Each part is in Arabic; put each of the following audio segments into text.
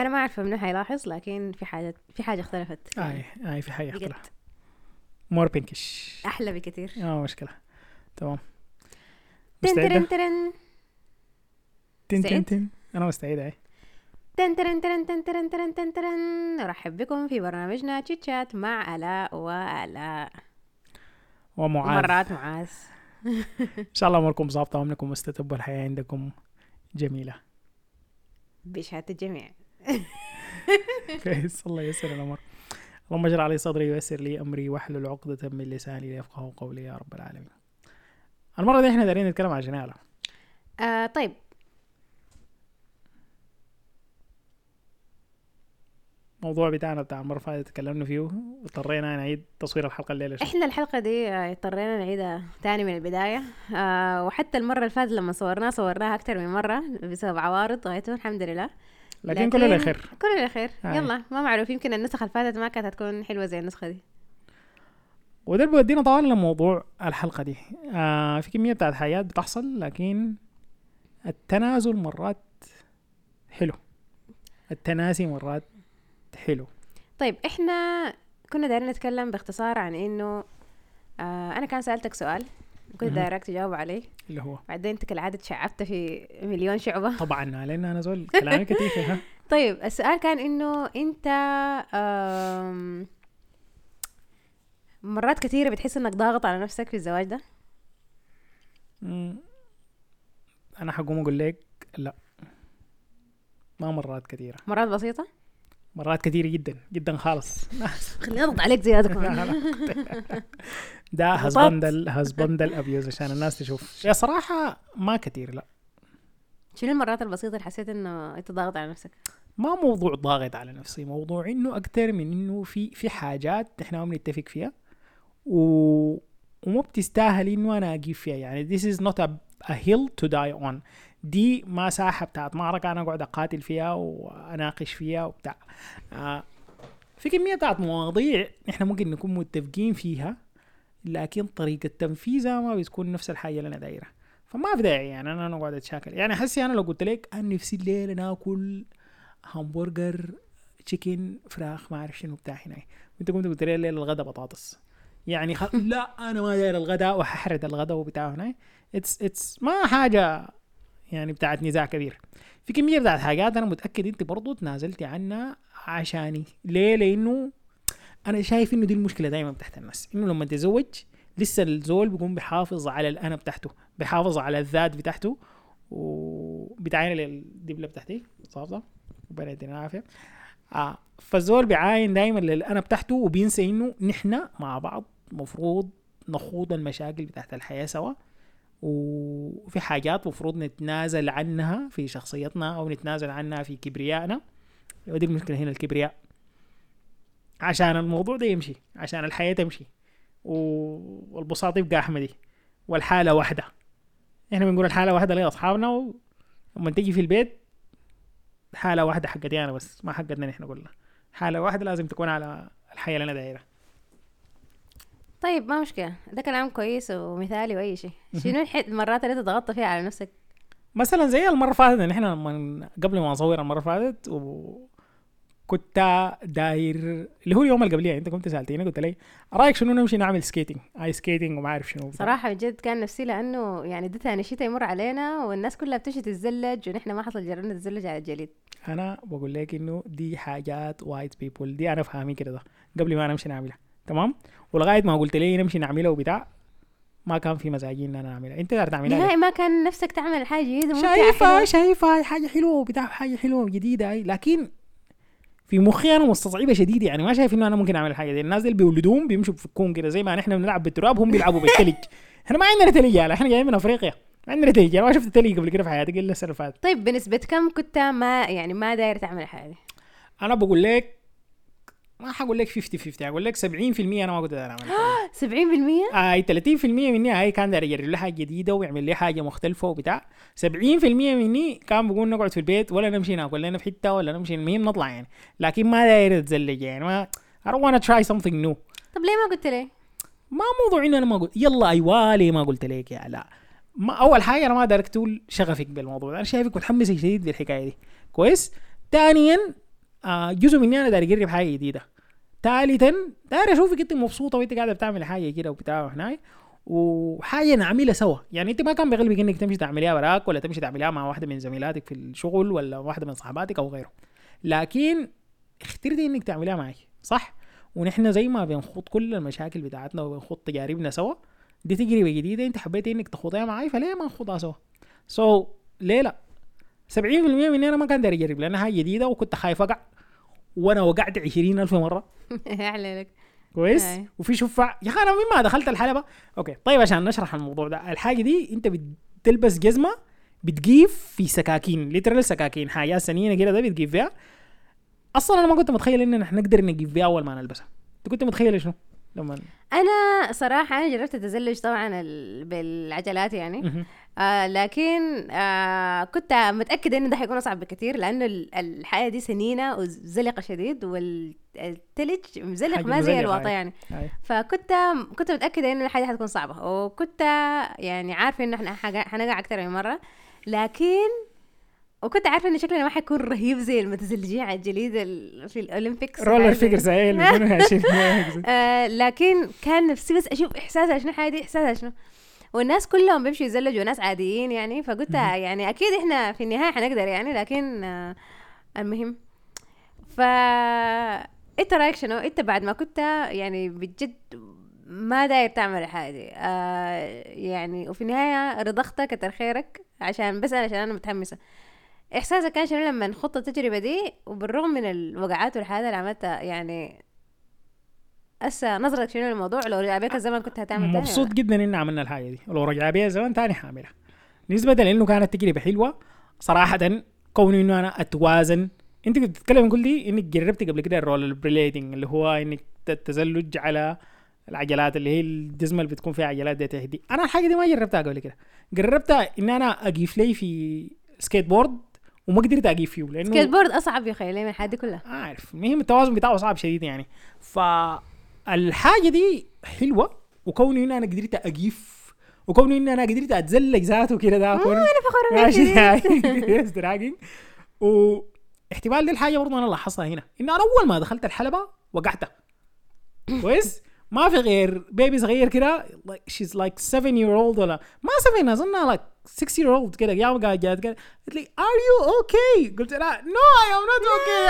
أنا ما عارفه منو حيلاحظ لكن في حاجة في حاجة اختلفت. اي اي في حاجة اختلاف مور بينكش أحلى بكثير. آه مشكلة. تمام. تن ترن تن. تن مستعد؟ تن. أنا مستعد أي. تن ترن ترن تن ترن ترن تن ترن نرحب بكم في برنامجنا تشيت شات مع آلاء وآلاء ومعاذ. مرات معاذ. إن شاء الله أموركم ظابطة وأمنكم مستتب والحياة عندكم جميلة. بشهادة الجميع. كويس الله ييسر الأمر. اللهم اجعل علي صدري ويسر لي أمري واحلل عقدة من لساني ليفقهوا قولي يا رب العالمين. المرة دي إحنا دايرين نتكلم عن جنالة. آه طيب. الموضوع بتاعنا بتاع المرة اللي تكلمنا فيه واضطرينا نعيد تصوير الحلقة الليلة شوي. إحنا الحلقة دي آه، اضطرينا نعيدها تاني من البداية. آه وحتى المرة اللي فاتت لما صورناها صورناها أكتر من مرة بسبب عوارض غايته الحمد لله. لكن كل الخير. كل الخير. هاي. يلا ما معروف يمكن النسخة اللي فاتت ما كانت هتكون حلوة زي النسخة دي. وده اللي بيودينا طبعا لموضوع الحلقة دي. آه في كمية بتاعت حاجات بتحصل لكن التنازل مرات حلو. التناسي مرات حلو. طيب إحنا كنا دايرين نتكلم باختصار عن إنه آه أنا كان سألتك سؤال. كنت مهم. دايرك تجاوب عليه. اللي هو؟ بعدين انت كالعادة شعبت في مليون شعبة. طبعا لأن أنا زول كلامي كتير ها؟ طيب السؤال كان إنه أنت مرات كثيرة بتحس إنك ضاغط على نفسك في الزواج ده. أنا حقوم أقول لك لا. ما مرات كثيره مرات بسيطة؟ مرات كثيرة جدا جدا خالص. خليني أضغط عليك زيادة كمان. ده. هزبندل هزبندل ابيوز عشان الناس تشوف. يا صراحة ما كثير لا. شنو المرات البسيطة اللي حسيت إنه أنت ضاغط على نفسك؟ ما موضوع ضاغط على نفسي موضوع إنه أكتر من إنه في في حاجات إحنا ما بنتفق فيها و... وما بتستاهل إنه أنا أجيب فيها. يعني this is not a, a hill to die on. دي ما ساحة بتاعت معركه أنا اقعد أقاتل فيها وأناقش فيها وبتاع. آه في كمية بتاعت مواضيع إحنا ممكن نكون متفقين فيها لكن طريقة تنفيذها ما بتكون نفس الحاجة اللي أنا دايرها. فما في داعي يعني أنا اقعد أتشاكل. يعني حسي أنا لو قلت لك أنا نفسي الليلة ناكل همبرجر chicken فراخ ما أعرف شنو بتاع هنا وأنت قمت قلت لي الليلة الغدا بطاطس. يعني خ... لا أنا ما داير الغدا وححرد الغدا وبتاع هنا it's it's ما حاجة يعني بتاعت نزاع كبير. في كمية بتاعت حاجات أنا متأكد أنت برضو تنازلتي عنها عشاني. ليه؟ لأنه أنا شايف إنه دي المشكلة دايما بتاعت الناس. إنه لما تزوج لسه الزول بيكون بيحافظ على الأنا بتاعته بيحافظ على الذات بتاعته وبتعاين للدبله بتاعتي صافصه ربنا يدينا العافية. آه فالزول بيعاين دايما للأنا بتاعته وبينسى إنه نحن مع بعض مفروض نخوض المشاكل بتاعت الحياة سوا. وفي حاجات مفروض نتنازل عنها في شخصيتنا أو نتنازل عنها في كبريائنا. ودي المشكلة هنا الكبرياء. عشان الموضوع ده يمشي عشان الحياة تمشي. والبساط يبقى أحمدي. والحالة واحدة. إحنا بنقول الحالة واحدة لاصحابنا ولما تيجي في البيت حالة واحدة حقتي أنا بس ما حقتنا نحن كلنا. حالة واحدة لازم تكون على الحياة اللي أنا دايرها. طيب ما مشكلة. ده كلام كويس ومثالي وأي شيء. شنو المرات اللي أنت ضغطت فيها على نفسك؟ مثلا زي المرة اللي فاتت ان إحنا لما قبل ما اصور المرة اللي فاتت وكنت داير اللي هو اليوم اللي قبليه أنت كنت سألتيني قلت لي رأيك شنو نمشي نعمل skating ice skating وما أعرف شنو. صراحة بجد كان نفسي لأنه يعني ده تاني شتاء يمر علينا والناس كلها بتمشي تتزلج ونحن ما حصل جربنا نتزلج على الجليد. أنا بقول لك إنه دي حاجات وايت بيبول دي أنا فاهمين كده ده قبل ما نمشي نعملها. تمام؟ ولغاية ما قلت لي نمشي نعملها وبتاع ما كان في مزاجي إن أنا اعملها أنت تقدر تعملها نهائي؟ ما كان نفسك تعمل حاجة جديدة ممتعة شايفه حلوة. شايفه هاي حاجة حلوة وبتاع حاجة حلوة جديدة هاي. لكن في مخي أنا مستصعبه شديد يعني ما شايف إنه أنا ممكن أعمل الحاجة دي. الناس اللي بيولدوهم بيمشوا بفكون كده زي ما نحن بنلعب بالتراب هم بيلعبوا بالثلج إحنا ما عندنا ثلج يالا إحنا جايين من أفريقيا. ما عندنا ثلج أنا ما شفت ثلج قبل كده في حياتي الا السنة طيب بنسبة كم كنت ما يعني ما داير تعمل دي أنا بقول لك ما حقول لك 50 50 أقول لك 70% أنا ما كنت داير اعمل الحاجة دي. سبعين بالمية اي 30% مني هاي كان داير يجرب لي حاجة جديدة ويعمل لي حاجة مختلفة وبتاع. 70% مني كان بقول نقعد في البيت ولا نمشي ناكل لنا في حتة ولا نمشي المهم نطلع يعني. لكن ما داير أتزلج يعني ما I don't wanna try something new. طب ليه ما قلت لي ما موضوع ان أنا ما قلت يلا أيوه ليه ما قلت لك يا لا. ما أول حاجة أنا ما دارك تقول شغفك بالموضوع أنا شايفك متحمسه شديد بالحكايه دي. كويس؟ ثانيا آه جزء مني أنا داير اجرب حاجة جديدة. ثالثا داير أشوفك أنت مبسوطة وأنت قاعدة بتعمل حاجة كده وبتاع هناك وحاجة نعملها سوا. يعني أنت ما كان بغلبك إنك تمشي تعمليها وراك ولا تمشي تعمليها مع واحدة من زميلاتك في الشغل ولا واحدة من صحباتك أو غيره. لكن اخترتي إنك تعمليها معي صح؟ ونحن زي ما بنخوض كل المشاكل بتاعتنا وبنخوض تجاربنا سوا. دي تجربة جديدة أنت حبيتي إنك تخوضيها معي فليه ما نخوضها سوا؟ so so, ليه لا؟ 70% مني أنا ما كان داير اجرب لأنها حاجة جديدة وكنت خايف أقع. وأنا وقعت 20000 مرة. لك كويس. وفي شفع يا أخي أنا من ما دخلت الحلبة. okay طيب عشان نشرح الموضوع ده. الحاجة دي أنت بتلبس جزمة بتجيف في سكاكين literal سكاكين. حاجات سنينة كده ده بتجيف فيها. أصلا أنا ما كنت متخيل اننا إحنا نقدر نجيب فيها أول ما نلبسها. أنت كنت متخيل شنو؟ لما أنا صراحة أنا جربت التزلج طبعا ال- بالعجلات يعني. آه لكن آه كنت متأكدة انه ده حيكون أصعب بكثير لأنه ال- الحياة دي سنينة وزلقة شديد والتلج مزلق ما زي الواطه أي. يعني أي. فكنت كنت متأكدة انه الحاجة حتكون صعبة وكنت يعني عارفة انه إحنا حنقع أكثر من مرة لكن وكنت عارفة انه شكلنا ما حيكون رهيب زي المتزلجين على الجليد ال- في ال Olympics roller figures. آه لكن كان نفسي بس أشوف إحساسها شنو دي إحساسها شنو. والناس كلهم بيمشوا يتزلجوا ناس عاديين يعني. فقلت يعني أكيد إحنا في النهاية حنقدر يعني لكن آه المهم. ف أنت رأيك شنو؟ أنت بعد ما كنت يعني بجد ما داير تعمل الحاجة دي آه يعني وفي النهاية رضختك كتر خيرك عشان بس أنا- عشان أنا متحمسة. احساسك كان شنو لما خضت التجربة دي وبالرغم من الوقعات والحاجات اللي عملتها يعني هسه نظرتك شنو للموضوع؟ لو رجع بيك الزمن كنت هتعمل تاني مبسوط؟ جدا ان عملنا الحاجة دي. ولو رجع بيها زمان تاني حاعملها نسبة لإنه كانت تجربة حلوة صراحة كون إنه أنا أتوازن. أنت كنت بتتكلم قلتي إنك جربتي قبل كده ال roller blading اللي هو إنك التزلج على العجلات اللي هي الجزمة اللي بتكون فيها عجلات دي تهدي. أنا الحاجة دي ما جربتها قبل كده. جربتها إن أنا أقيف لي في سكيت بورد وما قدرت اقيف فيه لأنه سكيت بورد أصعب يا خيالي من الحاجات دي كلها عارف المهم التوازن بتاعه صعب شديد يعني. فالحاجة دي حلوة وكوني إن أنا قدرت اقيف وكوني إن أنا قدرت اتزلق ذاته كده ده أنا فخورة بيك. دراجنج واحتمال دي الحاجة برضه أنا لاحظتها هنا انه أنا أول ما دخلت الحلبة وقعت. كويس؟ ما في غير بيبي صغير كده she's like 7 year old ولا ما 7 اظنها like 6 year old كده قام قاعد كده قالت لي are you okay? قلت لها I am not okay.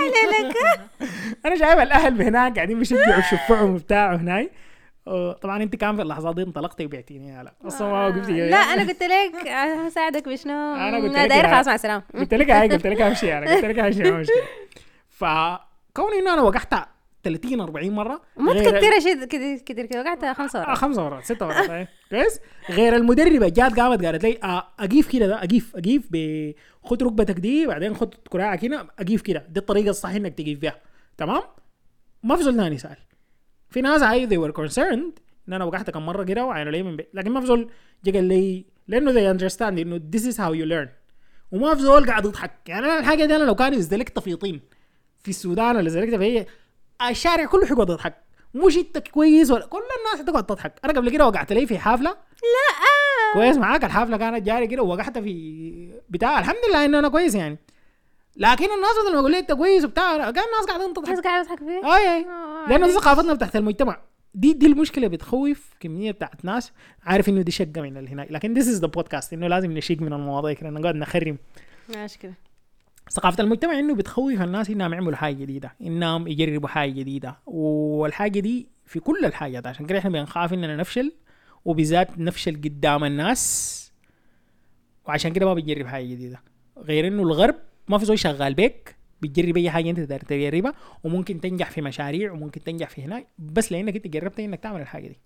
يعني أنا شايف الأهل هناك قاعدين بيشجعوا يشفعوا وبتاع هناك آه، طبعا أنت كان في اللحظات دي انطلقتي وبعتيني لا. أصلا ما وقفتي. لا أنا قلت لك هساعدك بشنو أنا قلت لك داير يا- خلاص مع السلامة. قلت لك هاي قلت لك امشي أنا قلت لك مشكله فكوني إنه أنا وقعت 30 40 مرة ما تكتر شيء كده كده كده وقعت خمسة آه، ورا خمس مرات ست مرات أي. كويس؟ غير المدربة جات قامت قالت لي آه، أقيف كده ده أقيف ب خد ركبتك دي بعدين خد كراعك هنا أقيف كده. دي الطريقة الصح إنك تقيف بيها تمام؟ ما في زول ثاني سال في ناس هاي they were concerned إن أنا وقعت كم مرة كده وعينوا لي من بيت لكن ما في زول جا قال لي لأنه they understand إنه this is how you learn. وما في زول قاعد يضحك. يعني أنا الحاجة دي أنا لو كان زلكت في طين في السودان ولا زلكت في الشارع كله حيقعد يضحك مش إنت كويس ولا كل الناس حتقعد تضحك. أنا قبل كده وقعت لي في حفله لا. كويس معاك الحفله كانت جاري كده ووقعت في بتاع. الحمد لله انه أنا كويس يعني. لكن الناس بدل ما أقول لي إنت كويس وبتاع كان الناس قاعدين تضحك. بس قاعد اضحك فيه أي أي. لأنه. ثقافتنا بتاعت المجتمع. دي دي المشكلة بتخوف كمية بتاعت ناس. عارف إنه دي شقه من هناك لكن this is the podcast إنه لازم نشيك من المواضيع كده نقعد نخرم. ماشي كده. ثقافة المجتمع إنه بتخوف الناس إنهم يعملوا حاجة جديدة إنهم يجربوا حاجة جديدة. والحاجة دي في كل الحاجات عشان كده إحنا بنخاف إننا نفشل وبالذات نفشل قدام الناس وعشان كده ما بنجرب حاجة جديدة. غير إنه الغرب ما في زول شغال بيك بتجرب أي حاجة أنت تجربها وممكن تنجح في مشاريع وممكن تنجح في هناك بس لأنك أنت جربت إنك تعمل الحاجة دي.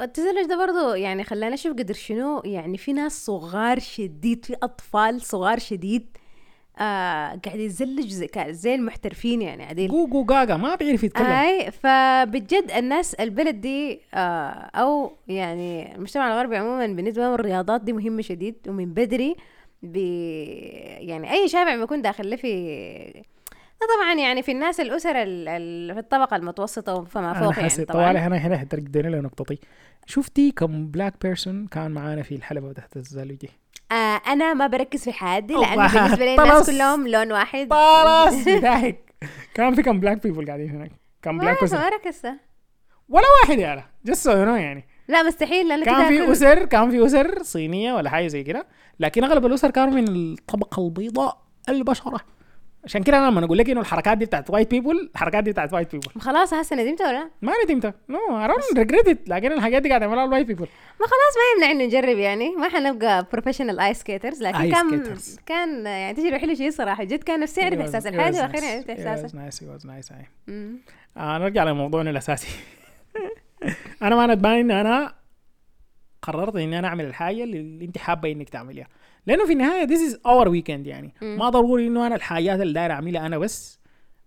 التزلج ده برضو يعني خلانا نشوف قدر شنو يعني في ناس صغار شديد في أطفال صغار شديد آه قاعد يتزلج زي, زي المحترفين يعني عديل جوجو جاجا ما بيعرف يتكلم. أي فبجد الناس البلد دي آه أو يعني المجتمع الغربي عموما بالنسبة لهم الرياضات دي مهمة شديد ومن بدري بي يعني أي شاب بيكون داخل له في ده طبعا يعني في الناس الأسر ال- ال- في الطبقة المتوسطة فما أنا فوق يعني طبعا. طوالي هنا هنا ترقدني لنقطتي. شفتي كم black person كان معانا في الحلبة بتاعت التزلج دي آه أنا ما بركز في الله. لأنه بالنسبة لي الناس. كلهم لون واحد. خلاص بضحك كان في كم black people قاعدين هناك. كم black ما ركزت ولا واحد يا لا جس يعني. لا مستحيل لأنه كان في اسر كان في اسر صينية ولا حاجة زي كده. لكن أغلب الاسر كانوا من الطبقة البيضاء البشرة. عشان كده أنا لما أقول لك إنه الحركات دي بتاعت white people الحركات دي بتاعت white people خلاص هسه ندمت ولا؟ ما ندمت no I don't regret لكن الحاجات دي قاعد يعملها ال white people ما خلاص ما يمنع انه نجرب يعني. ما حنبقى professional ice skaters لكن Ice كان skaters. كان يعني تجربة حلوة شيء صراحة. جد كان نفسي أعرف إحساس الحاجة وأخيرا عرفت إحساسه. nice was nice نرجع لموضوعنا الأساسي. أنا ما ندمان إن أنا قررت إني أنا أعمل الحاجة اللي أنت حابة إنك تعمليها. لأنه في النهاية this is our weekend يعني. ما ضروري إنه أنا الحاجات اللي داير أعملها أنا بس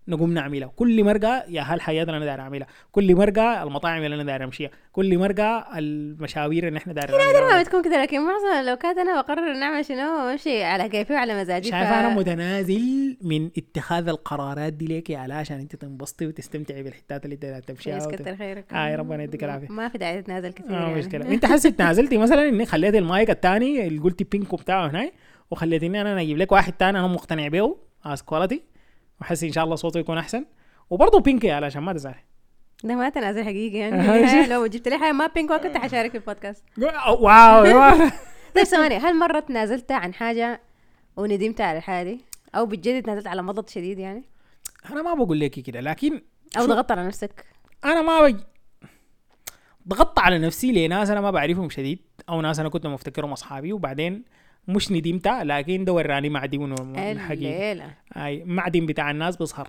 نقوم نعملها كل مرقة يا هالحاجات اللي أنا داير اعملها كل مرقة المطاعم اللي أنا داير امشيها كل مرقة المشاوير اللي إحنا داير ما نعملها. بتكون كده لكن معظم لو كانت أنا بقرر نعمل شنو؟ وامشي على كيفي وعلى مزاجي. شايفه أنا متنازل من اتخاذ القرارات دي ليك يا علاء عشان أنت تنبسطي وتستمتعي بالحتات اللي انت داير تمشيها وت- كتر خيرك آه، ربنا يديك العافية. ما في داعي تتنازل كثير آه يعني. مشكلة. أنت حاسس تنازلتي مثلا إني خليت المايك الثاني اللي قلتي بينكو بتاعه هنا وخليتني أنا أجيب لك واحد ثاني أنا مقتنع بيه as quality وحاسس إن شاء الله صوته يكون أحسن وبرضه pinky علشان ما تزعلي ده ما تنازل حقيقي يعني لو جبت لي حاجة ما pink كنت حشارك في البودكاست wow. طيب ثواني هل مرة تنازلت عن حاجة وندمت على الحاجة دي؟ أو بجد تنازلت على مضض شديد يعني؟ أنا ما بقول لك كده لكن شو- ضغطت على نفسك؟ أنا ما بج... ضغطت على نفسي لناس أنا ما بعرفهم شديد أو ناس أنا كنت مفتكرهم أصحابي وبعدين مش ندمت لكن ده وراني معدن الحقيقة الليلة. أي معدن بتاع الناس بيظهر.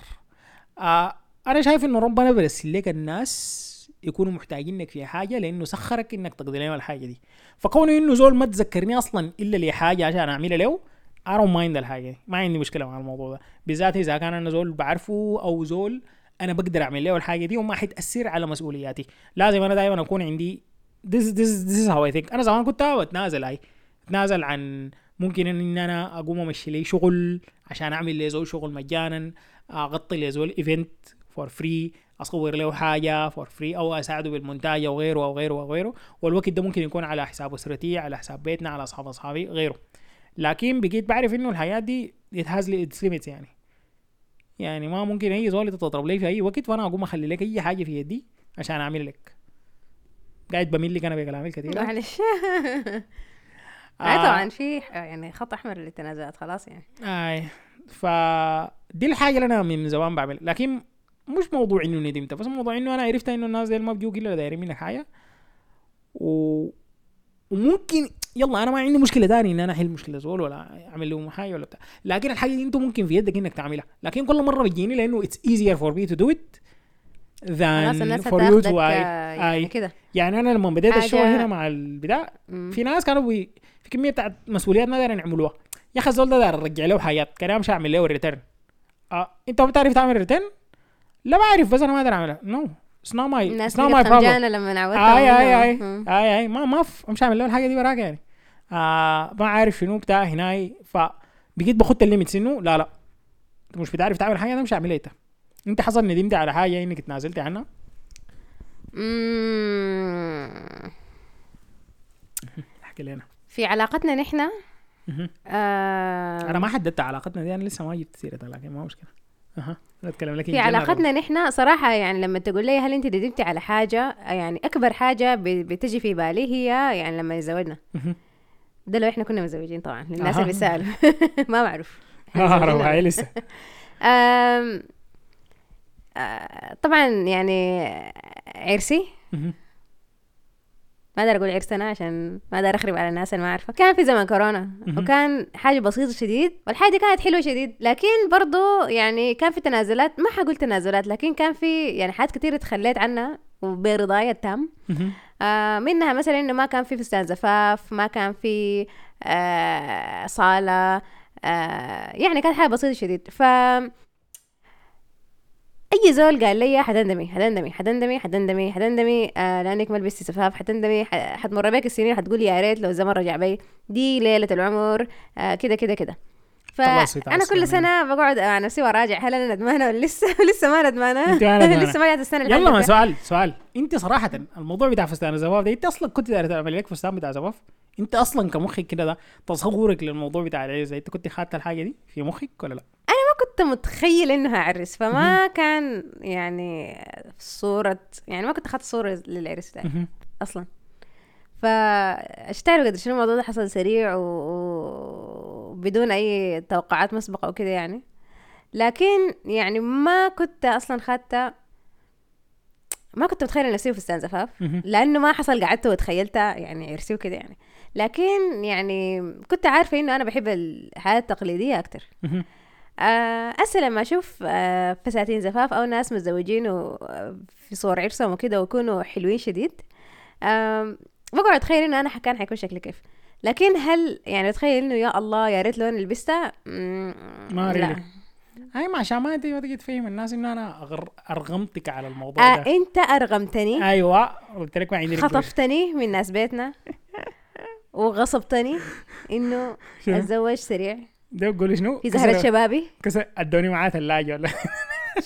آه أنا شايف إنه ربنا برسل لك الناس يكونوا محتاجينك في حاجة لأنه سخرك إنك تقضي لهم الحاجة دي. فكونه إنه زول ما تذكرني أصلا إلا لحاجه عشان أعملها له I don't mind الحاجة دي. ما عندي مشكلة مع الموضوع ده. بالذات إذا كان أنا زول بعرفه أو زول أنا بقدر أعمل له الحاجة دي وما حتأثر على مسؤولياتي. لازم أنا دائما أكون عندي this this this is how I think. أنا زمان كنت بتنازل أي. اتنازل عن ممكن إن أنا أقوم أمشي لي شغل عشان أعمل لي زول شغل مجانا أغطي لي زول event for free أصور له حاجة for free أو أساعده بالمونتاج أو غيره أو غيره أو غيره. والوقت ده ممكن يكون على حساب أسرتي على حساب بيتنا على اصحاب أصحابي غيره. لكن بقيت بعرف إنه الحياة دي has its limits يعني. يعني ما ممكن أي زول تضرب لي في أي وقت وأنا أقوم أخلي لك أي حاجة في يدي عشان أعمل لك. قاعد بميل لك أنا بكلامي كثير معلش. آه. طبعا في يعني خط أحمر للتنازلات خلاص يعني. آي. ف دي الحاجة اللي أنا من زمان بعمل لكن مش موضوع إنه ندمت بس موضوع إنه أنا عرفت إنه الناس دي ما بيجوا الا دايرين منك حاجة. و... وممكن يلا أنا ما عندي مشكلة تاني إن أنا أحل مشكلة زول ولا أعمل لهم حاجة ولا بتاع. لكن الحاجة دي انت ممكن في يدك إنك تعملها. لكن كل مرة بتجيني لأنه it's for me to do it خلاص than for you to آه، I, يعني I كده. يعني أنا لما بديت الشغل هنا مع البتاع. في ناس كانوا بي... في كمية بتاعت مسؤوليات ما دايرين يعملوها. يا أخي الزول ده داير ارجع له حاجات كان امشي اعمل له ال return آه. أنت ما بتعرف تعمل return لا بعرف بس أنا ما أقدر أعملها. no it's not my it's not my problem لما نعودت آي آي آي. آي آي. ما ما ف- امشي اعمل له الحاجة دي وراك يعني. آه ما عارف شنو بتاع هناي. فبقيت بخط الليميتس إنه لا لا. انت مش بتعرف تعمل حاجة امشي اعملها انت انت حصل ندمت على حاجة انك تنازلت عنها؟ مم. احكي لنا. في علاقتنا نحن. آه أنا ما حددت علاقتنا دي أنا لسه ما جبت سيرتها لكن ما مشكلة. أها. اتكلم لك في علاقتنا نحن صراحة يعني لما تقول لي هل انت ندمتي على حاجة يعني أكبر حاجة ب- بتجي في بالي هي يعني لما تزوجنا. ده لو إحنا كنا متزوجين طبعا للناس. اللي بيسألوا ما بعرف. آه روعي ولا لسه. آه، طبعا يعني عرسي. ما أقدر أقول عرسنا عشان ما أقدر أخرب على الناس اللي ما عارفه كان في زمن كورونا. وكان حاجة بسيطة شديد والحاجة دي كانت حلوة شديد لكن برضو يعني كان في تنازلات ما حقول تنازلات لكن كان في يعني حاجات كتير تخليت عنها وبرضايا التام. آه منها مثلا إنه ما كان في فستان زفاف ما كان في آه صالة آه يعني كانت حاجة بسيطة شديد ف أي زول قال لي حتندمي حتندمي حتندمي حتندمي حتندمي آه لانك ما لبستي زفاف حتندمي حتمر بك السنين حتقولي يا ريت لو الزمن رجع بي. دي ليلة العمر آه كده كده كده. فانا كل سنة بقعد مع نفسي وراجع هل أنا ندمانة ولا لسه؟ لسه ما ندمانة. لسه ما جات السنة اللي يلا ما. سؤال سؤال. أنت صراحة الموضوع بتاع فستان الزفاف ده أنت أصلا كنت تعمل لك فستان بتاع زفاف؟ أنت أصلا كمخك كده ده تصورك للموضوع بتاع العريس ده أنت كنت خدت الحاجة دي في مخك ولا لأ؟ كنت متخيل انه هعرس فما كان يعني صورة يعني ما كنت أخذت صورة للعرس ده. أصلا. فاشتغلوا قد شنو الموضوع ده حصل سريع وبدون أي توقعات مسبقة وكده يعني. لكن يعني ما كنت أصلا خدت ما كنت متخيلة نفسي في فستان زفاف. لأنه ما حصل قعدت وتخيلت يعني عرسي وكده يعني. لكن يعني كنت عارفة إنه أنا بحب الحياة التقليدية أكتر. آه، هسه لما أشوف آه، فساتين زفاف أو ناس متزوجين وفي صور عرسهم وكده ويكونوا حلوين شديد. بقعد أتخيل إنه أنا كان حيكون شكلي كيف. لكن هل يعني اتخيل إنه يا الله يا ريت لون لبستها ما لا. really. اي ما عشان ما انت ما تجي تفهم الناس إنه أنا أغر... أرغمتك على الموضوع آه ده. أنت أرغمتني. أيوه قلت لك ما عندي. خطفتني من ناس بيتنا وغصبتني إنه؟ أتزوج سريع. ده يقول شنو؟ في زهرة شبابي كسر ادوني معاه ثلاجه ولا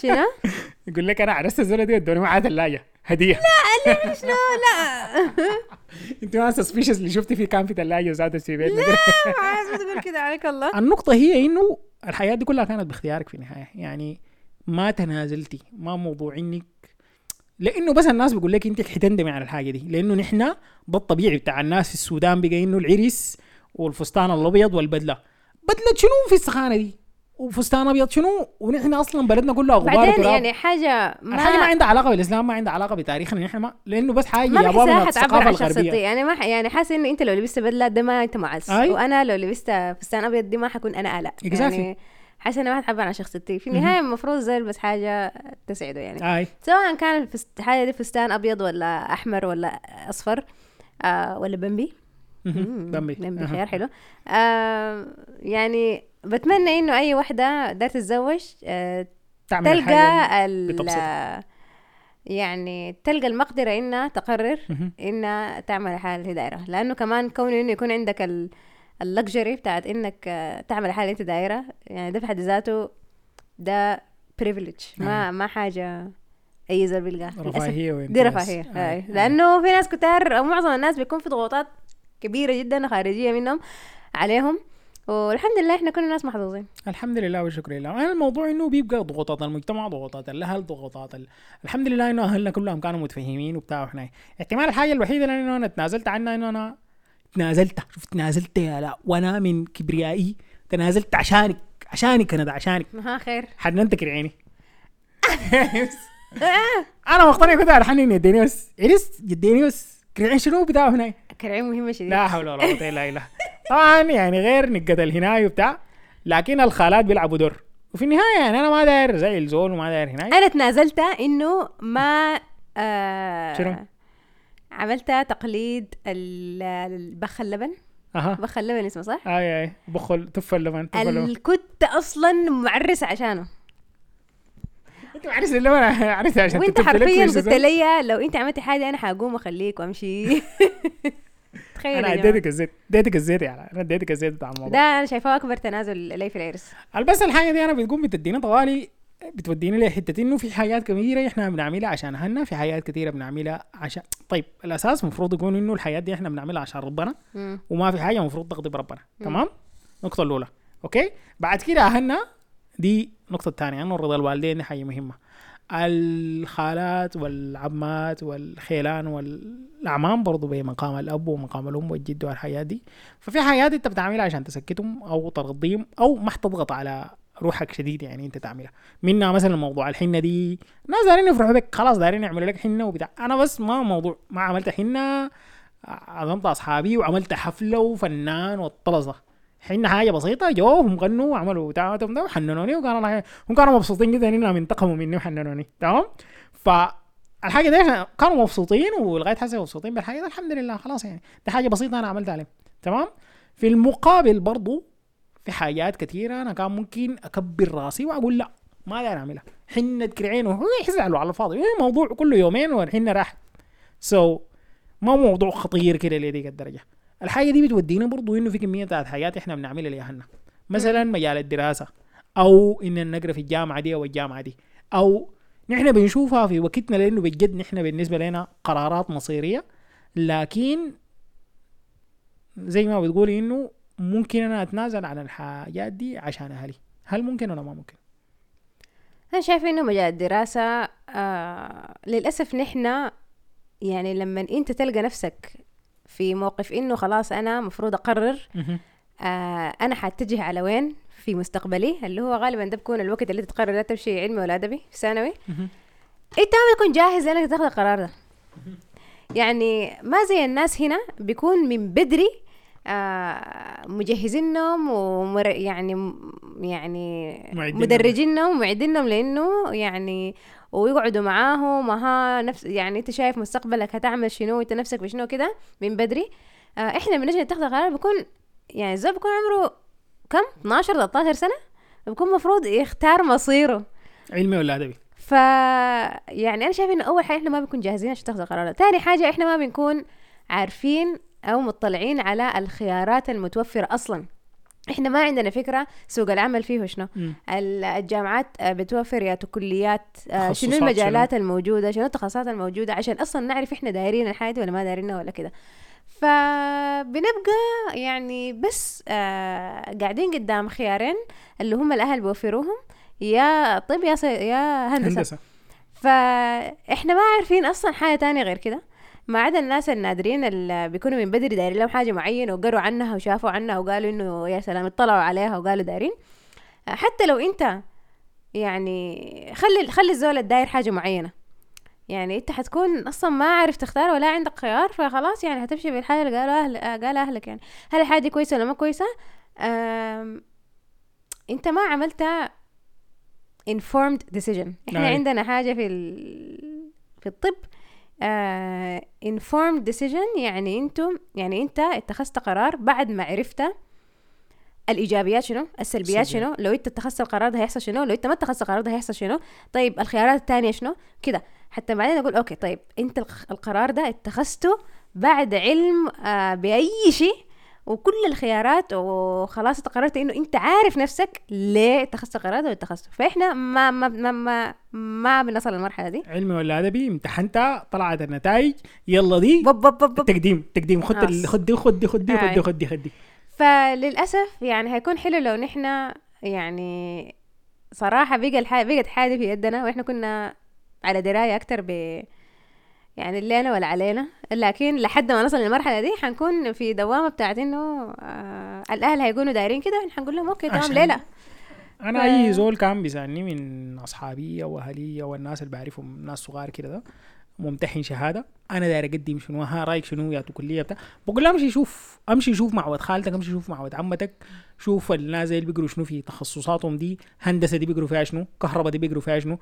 شنو؟ يقول لك أنا عرست الزول دي ادوني معاه ثلاجه هديه لا شنو لا انت ما سسبيشس اللي شفتي فيه كان في ثلاجه وزادت في بيتنا ما عايز تقول كده عليك الله النقطة هي انه الحياة دي كلها كانت باختيارك في النهاية يعني ما تنازلتي ما موضوع انك لأنه بس الناس بيقول لك انت حتندمي على الحاجة دي لأنه نحن ده الطبيعي بتاع الناس في السودان بقى انه العرس والفستان الابيض والبدلة بدلة شنو في السخانة دي؟ وفستان أبيض شنو؟ ونحن أصلا بلدنا كلها غبار بعدين يعني حاجة ما الحاجة ما عندها علاقة بالإسلام ما عندها علاقة بتاريخنا. نحن ما لأنه بس حاجة ما يابا من شخصيتي. الغربية. يعني ما ح... يعني حاسة إنه أنت لو لبست بدلة ده ما أنت معز. أي. وأنا لو لبست فستان أبيض دي ما حكون أنا الاء Exactly. يعني حاسة انها ما حتعبر عن شخصيتي. في النهاية المفروض زي بس حاجة تسعده يعني. أي. سواء كان الفست... حاجة دي فستان أبيض ولا أحمر ولا أصفر آه ولا بمبي بمبي أها. خيار حلو آه يعني بتمنى إنه أي وحدة دار تتزوج آه تعمل تلقى ال. يعني تلقى المقدرة إنها تقرر. إنها تعمل الحالة اللي دايرة لأنه كمان كون إنه يكون عندك ال luxury بتاعت إنك آه، تعمل اللي انت دايرة يعني ده في حد ذاته ده privilege ما ما حاجة أي زول بيلقاها. رفاهية دي. رفاهية آي. هاي لأنه في ناس كتار أو معظم الناس بيكون في ضغوطات كبيرة جدا خارجية منهم عليهم. والحمد لله إحنا كنا ناس محظوظين. الحمد لله والشكر لله. أنا الموضوع إنه بيبقى ضغوطات المجتمع ضغوطات الأهل ضغوطات ال... الحمد لله إنه أهلنا كلهم كانوا متفهمين وبتاع. وإحنا احتمال الحاجة الوحيدة اللي إنه أنا تنازلت عنها إنه أنا تنازلت. شوف تنازلت يا لا وأنا من كبريائي تنازلت عشانك عشانك أنا ده عشانك. ها خير. حننتك عيني. أنا مقتنع كنت الحنين يديني بس عرست يديني بس كرعين شنو بتاعه هنا؟ كرعين مهمة شديد. لا حول ولا قوة إلا بالله. طبعا يعني غير نقة الهناي وبتاع لكن الخالات بيلعبوا دور. وفي النهاية يعني أنا ما داير زي الزول وما داير هناي أنا تنازلت إنه ما آه شنو؟ عملت تقليد ال- البخ اللبن. أها. بخ اللبن اسمه صح؟ آي آي. بخل تف اللبن تف اللبن. ال- كنت أصلا معرسة عشانه. انت عارف اللبن عارف عشان وأنت حرفيا قلت. لي لو أنت عملتي حاجة أنا حقوم واخليك وأمشي. تخيل أنا. أديتك الزيت أديتك الزيت يعني أنا أديتك الزيت بتاع الموضوع. ده أنا شايفاه أكبر تنازل لي في العرس. بس الحاجة دي أنا بتقوم بتدينا طوالي بتودينا لحتة إنه في حاجات كبيرة إحنا بنعملها عشان اهلنا في حاجات كثيره بنعملها عشان طيب الأساس المفروض يكون إنه الحياة دي إحنا بنعملها عشان ربنا. وما في حاجة المفروض تغضب ربنا تمام؟ النقطه الأولى. أوكي؟ بعد كده اهلنا دي النقطه الثانية إنه رضا الوالدين دي حاجة مهمة. الخالات والعمات والخيلان والأعمام برضو بمقام الأب ومقام الأم والجد والحياة دي. ففي حاجات انت بتعملها عشان تسكتهم أو ترضيهم أو ما تضغط على روحك شديد يعني انت تعملها. منها مثلا موضوع الحنة دي ناس دايرين يفرحوا بك خلاص دايرين يعملوا لك حنة وبتاع. أنا بس ما موضوع ما عملت حنة عزمت أصحابي وعملت حفلة وفنان والطلزه حين حاجة بسيطة جو هم غنوا وعملوا بتاع ده وحننوني وكانوا الله- هم كانوا مبسوطين جدا إنهم انتقموا مني وحننوني تمام؟ فالحاجه دي كانوا مبسوطين ولغاية هسه مبسوطين بالحاجة دي الحمد لله خلاص يعني. دي حاجة بسيطة أنا عملتها عليهم تمام؟ في المقابل برضو في حاجات كثيره أنا كان ممكن أكبر رأسي وأقول لا ما داير أعملها. حنة كرعين وهو يحزعلوا على الفاضي إيه موضوع كله يومين والحنة راحت سو so, ما موضوع خطير كده لديك الدرجة. الحاجة دي بتودينا برضو إنه في كمية بتاعت حاجات إحنا بنعملها لاهلنا مثلا مجال الدراسة أو إن نقرأ في الجامعة دي أو الجامعة دي أو نحن بنشوفها في وقتنا لأنه بجد نحن بالنسبة لنا قرارات مصيرية. لكن زي ما بتقولي إنه ممكن أنا أتنازل عن الحاجات دي عشان أهلي. هل ممكن ولا ما ممكن؟ أنا شايفة إنه مجال الدراسة آه للأسف نحن يعني لما أنت تلقى نفسك في موقف إنه خلاص أنا مفروض أقرر آه أنا حاتجه على وين؟ في مستقبلي اللي هو غالبا ده بكون الوقت اللي تقرر لا تمشي علمي ولا أدبي في ثانوي. أنت ما بتكون جاهز لأنك تاخذ القرار ده. يعني ما زي الناس هنا بيكون من بدري آه مجهزينهم ومر يعني يعني. مدرجينهم ومعدينهم لأنه يعني ويقعدوا معاهم وها نفس يعني أنت شايف مستقبلك هتعمل شنو انت نفسك بشنو كده من بدري. آه إحنا بنجي نتخذ قرار بيكون يعني الزول بيكون عمره كم؟ 12 13 سنة؟ بيكون مفروض يختار مصيره. علمي ولا أدبي؟ ف يعني أنا شايفه إنه أول حاجة إحنا ما بنكون جاهزين عشان تاخذ قرارات ثاني حاجة إحنا ما بنكون عارفين أو مطلعين على الخيارات المتوفرة أصلا. إحنا ما عندنا فكرة سوق العمل فيه شنو. الجامعات آه، بتوفر يا كليات آه، شنو المجالات الموجودة شنو التخصصات الموجودة عشان أصلا نعرف إحنا دايرين الحاجة دي ولا ما دايرينها ولا كده. فبنبقى يعني بس آه قاعدين قدام خيارين اللي هم الأهل بيوفروهم. يا طب يا. يا هندسة. هندسة. فاحنا ما عارفين أصلا حاجة تانية غير كده. ما عدا الناس النادرين اللي بيكونوا من بدري دايرين لهم حاجة معينة وقروا عنها وشافوا عنها وقالوا إنه يا سلام اطلعوا عليها وقالوا دايرين. حتى لو أنت يعني خلي خلي الزول الداير حاجة معينة. يعني أنت حتكون أصلا ما عارف تختار ولا عندك خيار فخلاص يعني هتمشي بالحاجة اللي قالوا أهل قال أهلك يعني. هل الحاجة دي كويسة ولا ما كويسة؟ أنت ما عملت informed decision. إحنا أي. عندنا حاجة في ال... في الطب آه informed decision يعني أنتم يعني انت اتخذت قرار بعد ما عرفت الإيجابيات شنو السلبيات. شنو لو انت اتخذت القرار ده هيحصل شنو لو انت ما اتخذت القرار ده هيحصل شنو طيب الخيارات الثانية شنو كده حتى بعدين أقول أوكي طيب انت القرار ده اتخذته بعد علم آه بأي شيء وكل الخيارات وخلاص قررت إنه أنت عارف نفسك ليه اتخذت القرار ده واتخذته فإحنا ما ما ما ما, ما بنصل للمرحلة دي علمي ولا أدبي امتحنتها طلعت النتائج يلا دي بب بب بب بب. تقديم تقديم خد ال-. خد دي خد دي خد دي خد. دي خد دي خد دي فللأسف يعني هيكون حلو لو نحن يعني صراحة بقى. بقت حاجة في يدنا وإحنا كنا على دراية أكتر ب يعني اللينا ولا علينا. لكن لحد ما نصل للمرحلة دي حنكون في دوامة بتاعت إنه آه الأهل هيكونوا دايرين كده حنقول لهم okay تمام ليه لا أنا ف- أي زول كان بيسألني من أصحابي أو أهلي أو الناس اللي بعرفهم ناس صغار كده ده ممتحن شهادة أنا داير أقدم شنو ها رأيك شنو يا كلية بتاع. بقول أمشي شوف أمشي شوف مع ولد خالتك أمشي شوف مع ولد عمتك شوف الناس اللي بيقروا شنو في تخصصاتهم دي هندسة دي بيقروا فيها شنو كهرباء دي بيقروا فيها شنو.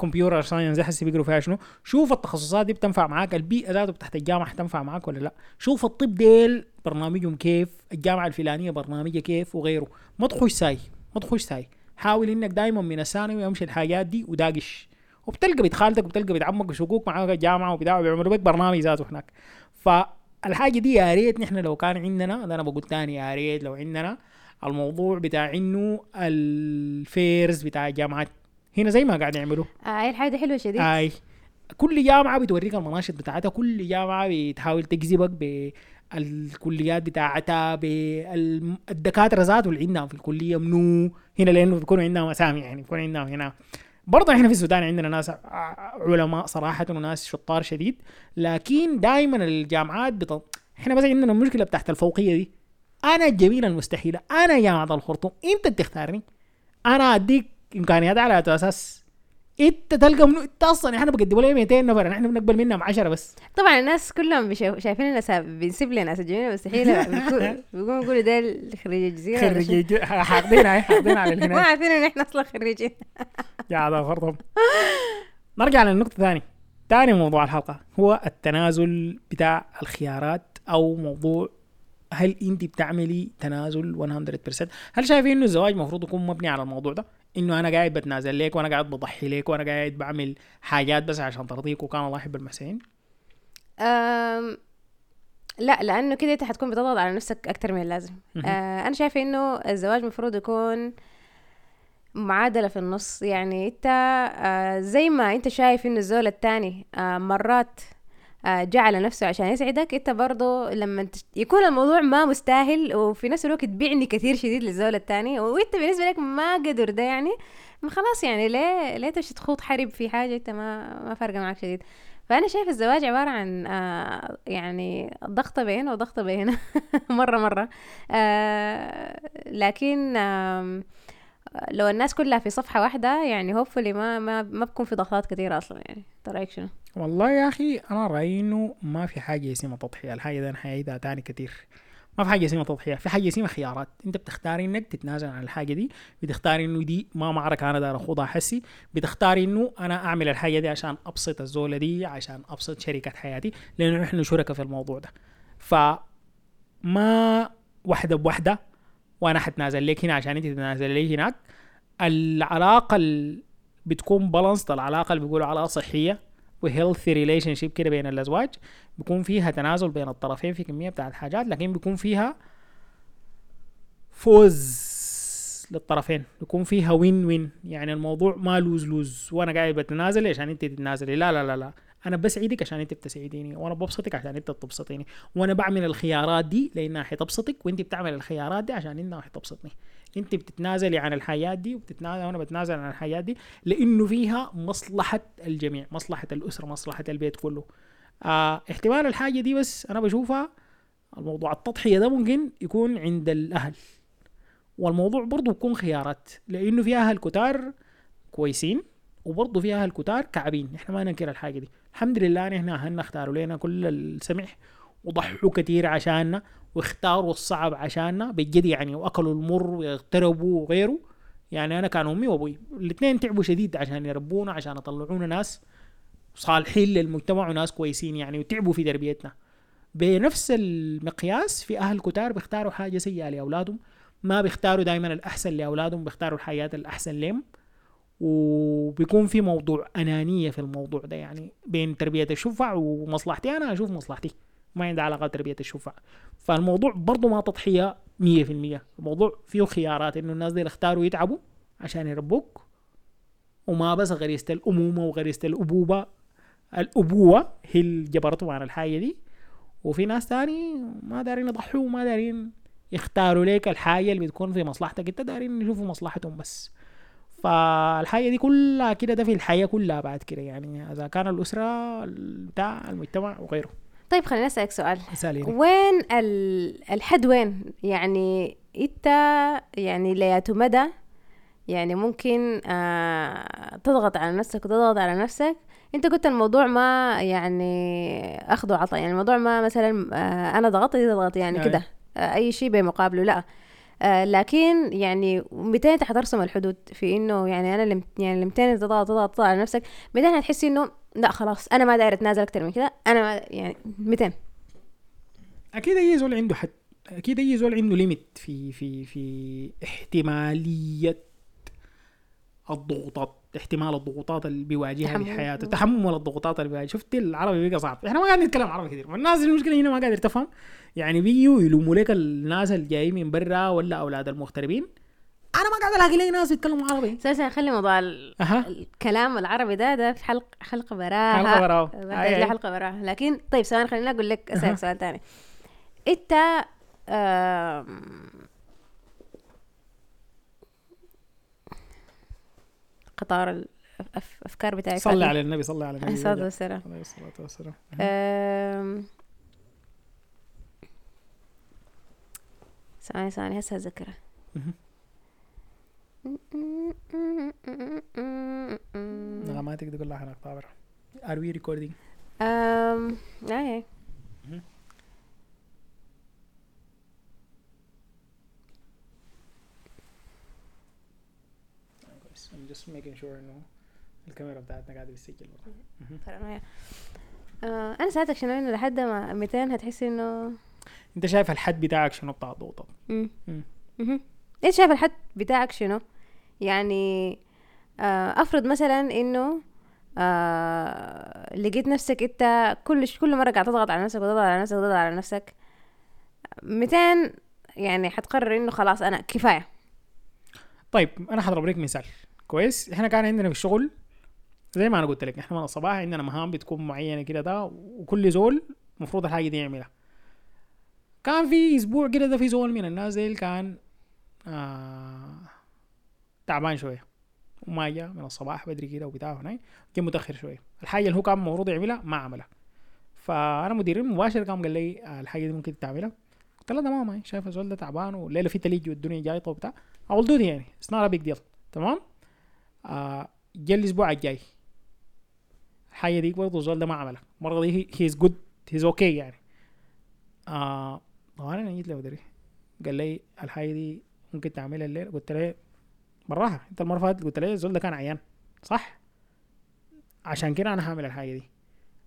computer science هسه بيقروا فيها شنو؟ شوف التخصصات دي بتنفع معاك البيئة ذاته تحت الجامعة حتنفع معاك ولا لا؟ شوف الطب ديل برنامجهم كيف الجامعة الفلانية برنامجها كيف وغيره. ما تخش ساي ما تخش ساي. حاول إنك دائما من الثانوي امشي الحاجات دي وداقش. وبتلقى بنت خالتك وبتلقى بنت عمك وشقوق معاك الجامعة وبتاع بيعملوا بك برنامج ذاته هناك. فالحاجة دي يا ريت نحن لو كان عندنا أنا بقول تاني يا ريت لو عندنا الموضوع بتاع إنه ال fairs بتاع الجامعات هنا زي ما قاعد يعملوا. آه هاي الحاجة دي حلوة شديد. اي كل جامعه بتوريك المناشط بتاعتها كل جامعه بتحاول تجذبك بالكليات بتاعتها بالدكاتره ذاته اللي عندهم في الكلية منو؟ هنا لأنه بيكونوا عندهم اسامي يعني بيكون عندهم هنا. برضه إحنا في السودان عندنا ناس ع- علماء صراحة وناس شطار شديد. لكن دائما الجامعات بط... إحنا بس عندنا المشكلة بتاعت الفوقية دي. أنا الجميله المستحيله أنا جامعه الخرطوم أنت بتختارني أنا أديك إمكانيات على أساس إنت تلقى منو؟ إنت أصلا إحنا بقدموا لي 200 نفر إحنا بنقبل منهم 10 بس. طبعا الناس كلهم شايفين لنا بنسيب لنا مستحيله بيكون- بيقوموا يقولوا ده خريج الجزيره. خريجي حاقدين حاقدين على ما الهنا عارفين إن إحنا أصلا خريجين. يا هذا خرطوم نرجع للنقطة الثانية. ثاني موضوع الحلقة هو التنازل بتاع الخيارات أو موضوع هل أنت بتعملي تنازل 100% هل شايفين إنه الزواج المفروض يكون مبني على الموضوع ده؟ إنه أنا قاعد بتنازل لك وأنا قاعد بضحي لك وأنا قاعد بعمل حاجات بس عشان ترضيك وكان الله يحب المحسنين؟ أم، لا لأنه كده أنت حتكون بتضغط على نفسك أكتر من اللازم. آه أنا شايفة إنه الزواج المفروض يكون معادلة في النص. يعني أنت آه زي ما أنت شايف إنه الزول التاني آه مرات جعل نفسه عشان يسعدك. انت برضو لما يكون الموضوع ما مستاهل وفي نفس الوقت تبيعني كثير شديد للزول التاني. وانت بالنسبة لك ما قدر ده يعني ما خلاص يعني ليه ليه تمشي تخوض حرب في حاجة انت ما ما فارقة معك شديد. فأنا شايف الزواج عبارة عن آه يعني ضغطة بين وضغطة بين مرة مرة. آه لكن لو الناس كلها في صفحة واحدة يعني هوبفلي ما ما ما بكون في ضغطات كثيرة أصلا يعني. أنت رأيك شنو؟ والله يا أخي أنا رأيي إنه ما في حاجة اسمها تضحية. الحاجة دي أنا حيعيدها تاني كتير ما في حاجة اسمها تضحية. في حاجة اسمها خيارات. أنت بتختار إنك تتنازل عن الحاجة دي بتختار إنه دي ما معركة أنا داير أخوضها حسي. بتختار إنه أنا أعمل الحاجة دي عشان أبسط الزولة دي عشان أبسط شريكه حياتي لأنه إحنا شركاء في الموضوع ده. فما واحدة بواحدة وأنا حتنازل لك هنا عشان انت تتنازل لي هناك. العلاقة اللي بتكون balance العلاقة اللي بيقولوا علاقه صحية و healthy relationship كده بين الأزواج. بيكون فيها تنازل بين الطرفين في كمية بتاعت حاجات لكن بيكون فيها فوز للطرفين. بيكون فيها win win يعني الموضوع ما lose lose وأنا قاعد بتنازل عشان انت تتنازلي. لا لا لا لا. أنا بسعدك عشان أنت بتسعديني وأنا ببسطك عشان أنت بتبسطيني وأنا بعمل الخيارات دي لانها حتبسطك وأنت بتعمل الخيارات دي عشان إنها حتبسطني أنت بتتنازلي عن الحياة دي وبتتنازل وأنا بتنازل عن الحياة دي لأنه فيها مصلحة الجميع مصلحة الأسرة مصلحة البيت كله. آه احتمال الحاجة دي بس أنا بشوفها الموضوع التضحية ده ممكن يكون عند الأهل. والموضوع برضه بيكون خيارات لأنه في أهل كتار كويسين وبرضه في أهل كتار كعبين. إحنا ما ننكر الحاجة دي. الحمد لله ان إحنا اهلنا اختاروا لنا كل السمح وضحوا كتير عشاننا واختاروا الصعب عشاننا بجد يعني وأكلوا المر واغتربوا وغيره. يعني أنا كان أمي وأبوي الاثنين تعبوا شديد عشان يربونا عشان يطلعونا ناس صالحين للمجتمع وناس كويسين يعني وتعبوا في تربيتنا. بنفس المقياس في أهل كتار بيختاروا حاجة سيئة لأولادهم. ما بيختاروا دائما الأحسن لأولادهم بيختاروا الحياة الأحسن لهم. وبيكون في موضوع أنانية في الموضوع ده يعني بين تربية الشفع ومصلحتي. أنا أشوف مصلحتي ما عندها علاقة بتربية الشفع. فالموضوع برضه ما تضحية 100% الموضوع فيه خيارات إنه الناس دي اختاروا يتعبوا عشان يربوك وما بس غريزه الأمومة وغريزه الأبوبة. الأبوة هي اللي جبرتهم عن الحاجة دي. وفي ناس تاني ما دارين يضحوا وما دارين يختاروا لك الحاجة اللي بتكون في مصلحتك. انت دارين يشوفوا مصلحتهم بس. فالحاجه دي كلها كده ده في الحياة كلها بعد كده يعني. إذا كان الأسرة بتاع المجتمع وغيره. طيب خليني أسألك سؤال. اسالي وين ال- الحد وين يعني إنت يعني لياتو مدى يعني ممكن آه تضغط على نفسك وتضغط على نفسك. إنت قلت الموضوع ما يعني اخذ وعطى يعني الموضوع ما مثلا آه أنا ضغطت تضغط يعني. كده آه أي شيء بمقابله لأ. آه لكن يعني متى انت حترسم الحدود في انه يعني أنا لم يعني لمتين تضغط تضغط تضغط على نفسك متى هتحسي انه لا خلاص أنا ما داير اتنازل أكتر من كده؟ أنا ما يعني متى؟ أكيد أي زول عنده حد أكيد أي زول عنده ليميت في في في احتمالية الضغوطات. احتمال الضغوطات اللي بيواجهها. في حياته تحمل الضغوطات اللي بيواجهها. شفت العربي بقى صعب. إحنا ما قاعدين نتكلم عربي كثير. والناس المشكلة هنا ما قادر تفهم؟ يعني بيجوا يلوموا لك الناس اللي جايين من برا ولا أولاد المغتربين. أنا ما قاعد ألاقي لي ناس يتكلموا عربي. أساسا خلي موضوع ال- أها. الكلام العربي ده ده في حلق حلقة براها. حلقة براها. حلقة براها. لكن طيب ثواني خليني أقول لك. أسألك سؤال ثاني إنت آم، قطار الافكار بتاعك صلي. على النبي صلي على النبي. عليه الصلاه والسلام عليه الصلاة والسلام. آم، ثواني ثواني هسه مهم. نغماتك دي كلها حنقطع are we recording أم. إيه مهم. كويس I'm just making sure انه الكاميرا بتاعتنا قاعدة بتسجل برضه. آه أنا سألتك شنو؟ إنه لحد ما 200 هتحسي إنه أنت شايف الحد بتاعك شنو بتاع. مهم. أنت شايف الحد بتاعك شنو؟ يعني آه أفرض مثلا إنه آه لقيت نفسك أنت كل كل مرة قاعد تضغط على نفسك وتضغط على نفسك وتضغط على نفسك 200 يعني حتقرر إنه خلاص أنا كفاية. طيب أنا حضرب لك مثال. كويس. إحنا كان عندنا في الشغل زي ما أنا قلت لك إحنا من الصباح عندنا مهام بتكون معينة كده ده وكل زول المفروض الحاجة دي يعملها. كان في أسبوع كده ده في زول من الناس ديل كان آه تعبان شوية وما جاء من الصباح بدري كده وبتاع هنا جا متأخر شوية. الحاجة اللي هو كان المفروض يعملها ما عملها. فأنا مديري مباشر قام قال لي آه، الحاجة دي ممكن تعملها قلت له تمام شايف الزول ده تعبان والليله في تلج والدنيا جايطة وبتاع. I'll do يعني. it's not big deal تمام؟ آه جا الأسبوع الجاي. الحاجة دي برضه الزول ده ما عملها. المرة دي he is good he's okay يعني. آه طبعا أنا جيت له مديري قال لي الحاجة دي ممكن تعملها الليلة. قلت له بالراحه أنت المرة فاتت قلت لي الزول ده كان عيان. صح؟ عشان كده أنا هعمل الحاجة دي.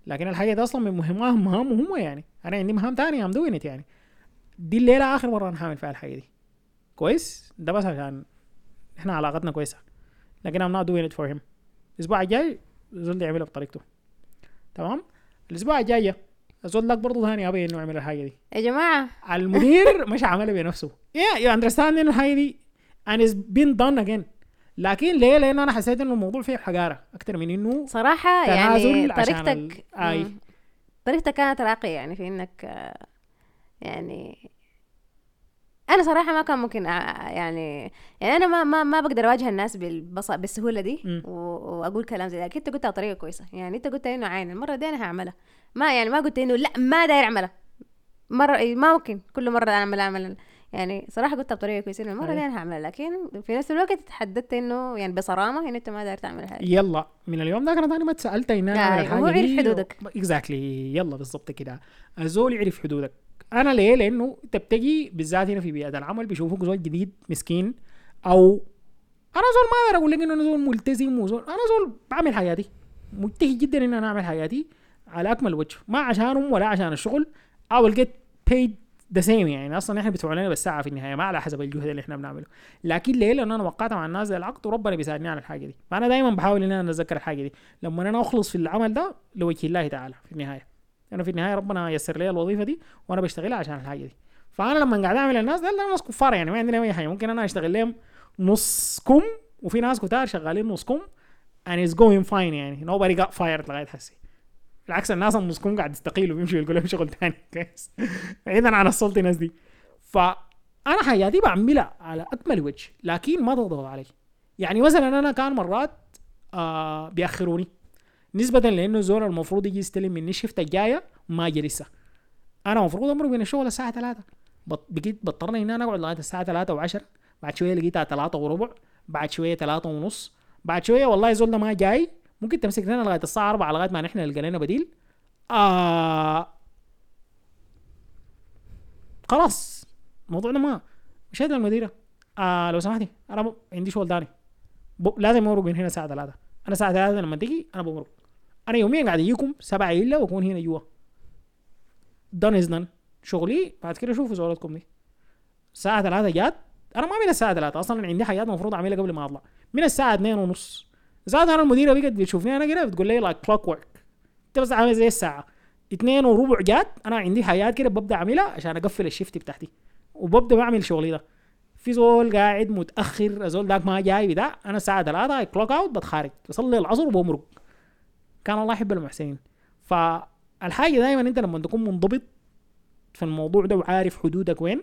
لكن الحاجة دي أصلا من مهمهم مهامهم هم يعني. أنا عندي مهام تانية I'm doing يعني. دي الليلة آخر مرة أنا هعمل فيها الحاجة دي. كويس؟ ده بس عشان إحنا علاقتنا كويسة. لكن I'm not doing it for him. الأسبوع الجاي الزول ده يعملها بطريقته. تمام؟ الأسبوع الجاي الزول ده برضه ثاني ابي إنه يعمل الحاجة دي. يا جماعة. المدير مش عملها بنفسه. Yeah you understand إنه الحاجة دي and it's been done again. لكن ليه؟ لأن أنا حسيت إنه الموضوع فيه حجارة أكتر من إنه صراحة يعني طريقتك ال-. مم. طريقتك كانت راقية يعني في إنك آه، يعني أنا صراحة ما كان ممكن أ- يعني يعني أنا ما ما ما بقدر أواجه الناس بالبص... بالسهولة دي. و... وأقول كلام زي ذاك أنت قلتها بطريقة كويسة. يعني أنت قلت إنه عين المرة دي أنا هعملها. ما يعني ما قلت إنه لا ما داير أعملها. مرة إيه، ما ممكن كل مرة أعمل أعمل. يعني صراحة قلتها بطريقة كويسة المرة دي أي. أنا هعملها. لكن في نفس الوقت تحددت إنه يعني بصرامة إنه أنت ما داير تعمل حاجة يلا من اليوم ده أنا تاني ما تسألت ان أنا آي، اعمل الحاجة وهو عرف دي. حدودك. exactly يلا بالضبط كده. الزول يعرف حدودك. أنا ليه؟ لأنه انت بتجي بالذات هنا في بيئة العمل بيشوفوك زول جديد مسكين أو أنا زول ما أقدر أقول لك انه أنا زول ملتزم وزول أنا زول بعمل حياتي. مجتهد جدا إن أنا أعمل حياتي على أكمل وجه. ما عشانهم ولا عشان الشغل. I will get paid the same يعني. أصلا إحنا بيدفعوا لنا بالساعة في النهاية ما على حسب الجهد اللي إحنا بنعمله. لكن ليه؟ لأنه أنا وقعت مع الناس زي العقد وربنا بيساعدني على الحاجة دي. فأنا دايما بحاول إن أنا أتذكر الحاجة دي. لما أنا أخلص في العمل ده لوجه الله تعالى في النهاية. أنا في النهاية ربنا يسر لي الوظيفة دي وأنا بشتغلها عشان الحاجة دي. فأنا لما قاعد أعمل الناس ده ناس كفار يعني ما عندنا أي حاجة. ممكن أنا أشتغل لهم نص كم وفي ناس كتار شغالين نص كم and it's going fine يعني. Nobody got fired لغاية هسه بالعكس الناس النص كم قاعد يستقيلوا بيمشوا يلقوا لهم شغل تاني. كويس. بعيدا عن السلطه الناس دي. فأنا حياتي بعملها على أكمل وجه لكن ما تضغط علي. يعني مثلا أنا كان مرات آه بيأخروني. نسبة لأنه الزول المفروض يجي يستلم مني الشفت الجاية ما جا لسه أنا المفروض أمرق من الشغل الساعة 3 بط... بقيت بضطرني إن أنا أقعد لغاية الساعة 3 و10 بعد شوية لقيتها 3 وربع. بعد شوية 3 ونص. بعد شوية والله الزول ده ما جاي. ممكن تمسك لنا لغاية الساعة 4 لغاية ما نحن نلقى لنا بديل. آه خلاص. الموضوع ده ما مشيت للمديرة آه لو سمحتي أنا ب... عندي شغل ب... لازم أمرق من هنا الساعة 3 أنا الساعة 3 لما تجي أنا بمرق أنا يوميا قاعد أجيكم سبعة إلا وأكون هنا جوا. done is done شغلي بعد كده شوفوا زولتكم دي. الساعة ثلاثة جات. أنا ما من الساعة ثلاثة أصلا عندي حاجات المفروض أعملها قبل ما أطلع. من الساعة اثنين ونص. زاد أنا المديرة بقت بتشوفني أنا كده بتقول لي like clockwork انت بس عامل زي الساعة. اثنين وربع جات. أنا عندي حاجات كده ببدأ أعملها عشان أقفل ال shift بتاعتي. وببدأ بعمل شغلي ده. في زول قاعد متأخر زول ذاك ما جاي بتاع. أنا الساعة 3 clock out بتخارج. بصلي العصر وبمرق. كان الله يحب المحسنين. فالحاجة دائما أنت لما تكون منضبط في الموضوع ده وعارف حدودك وين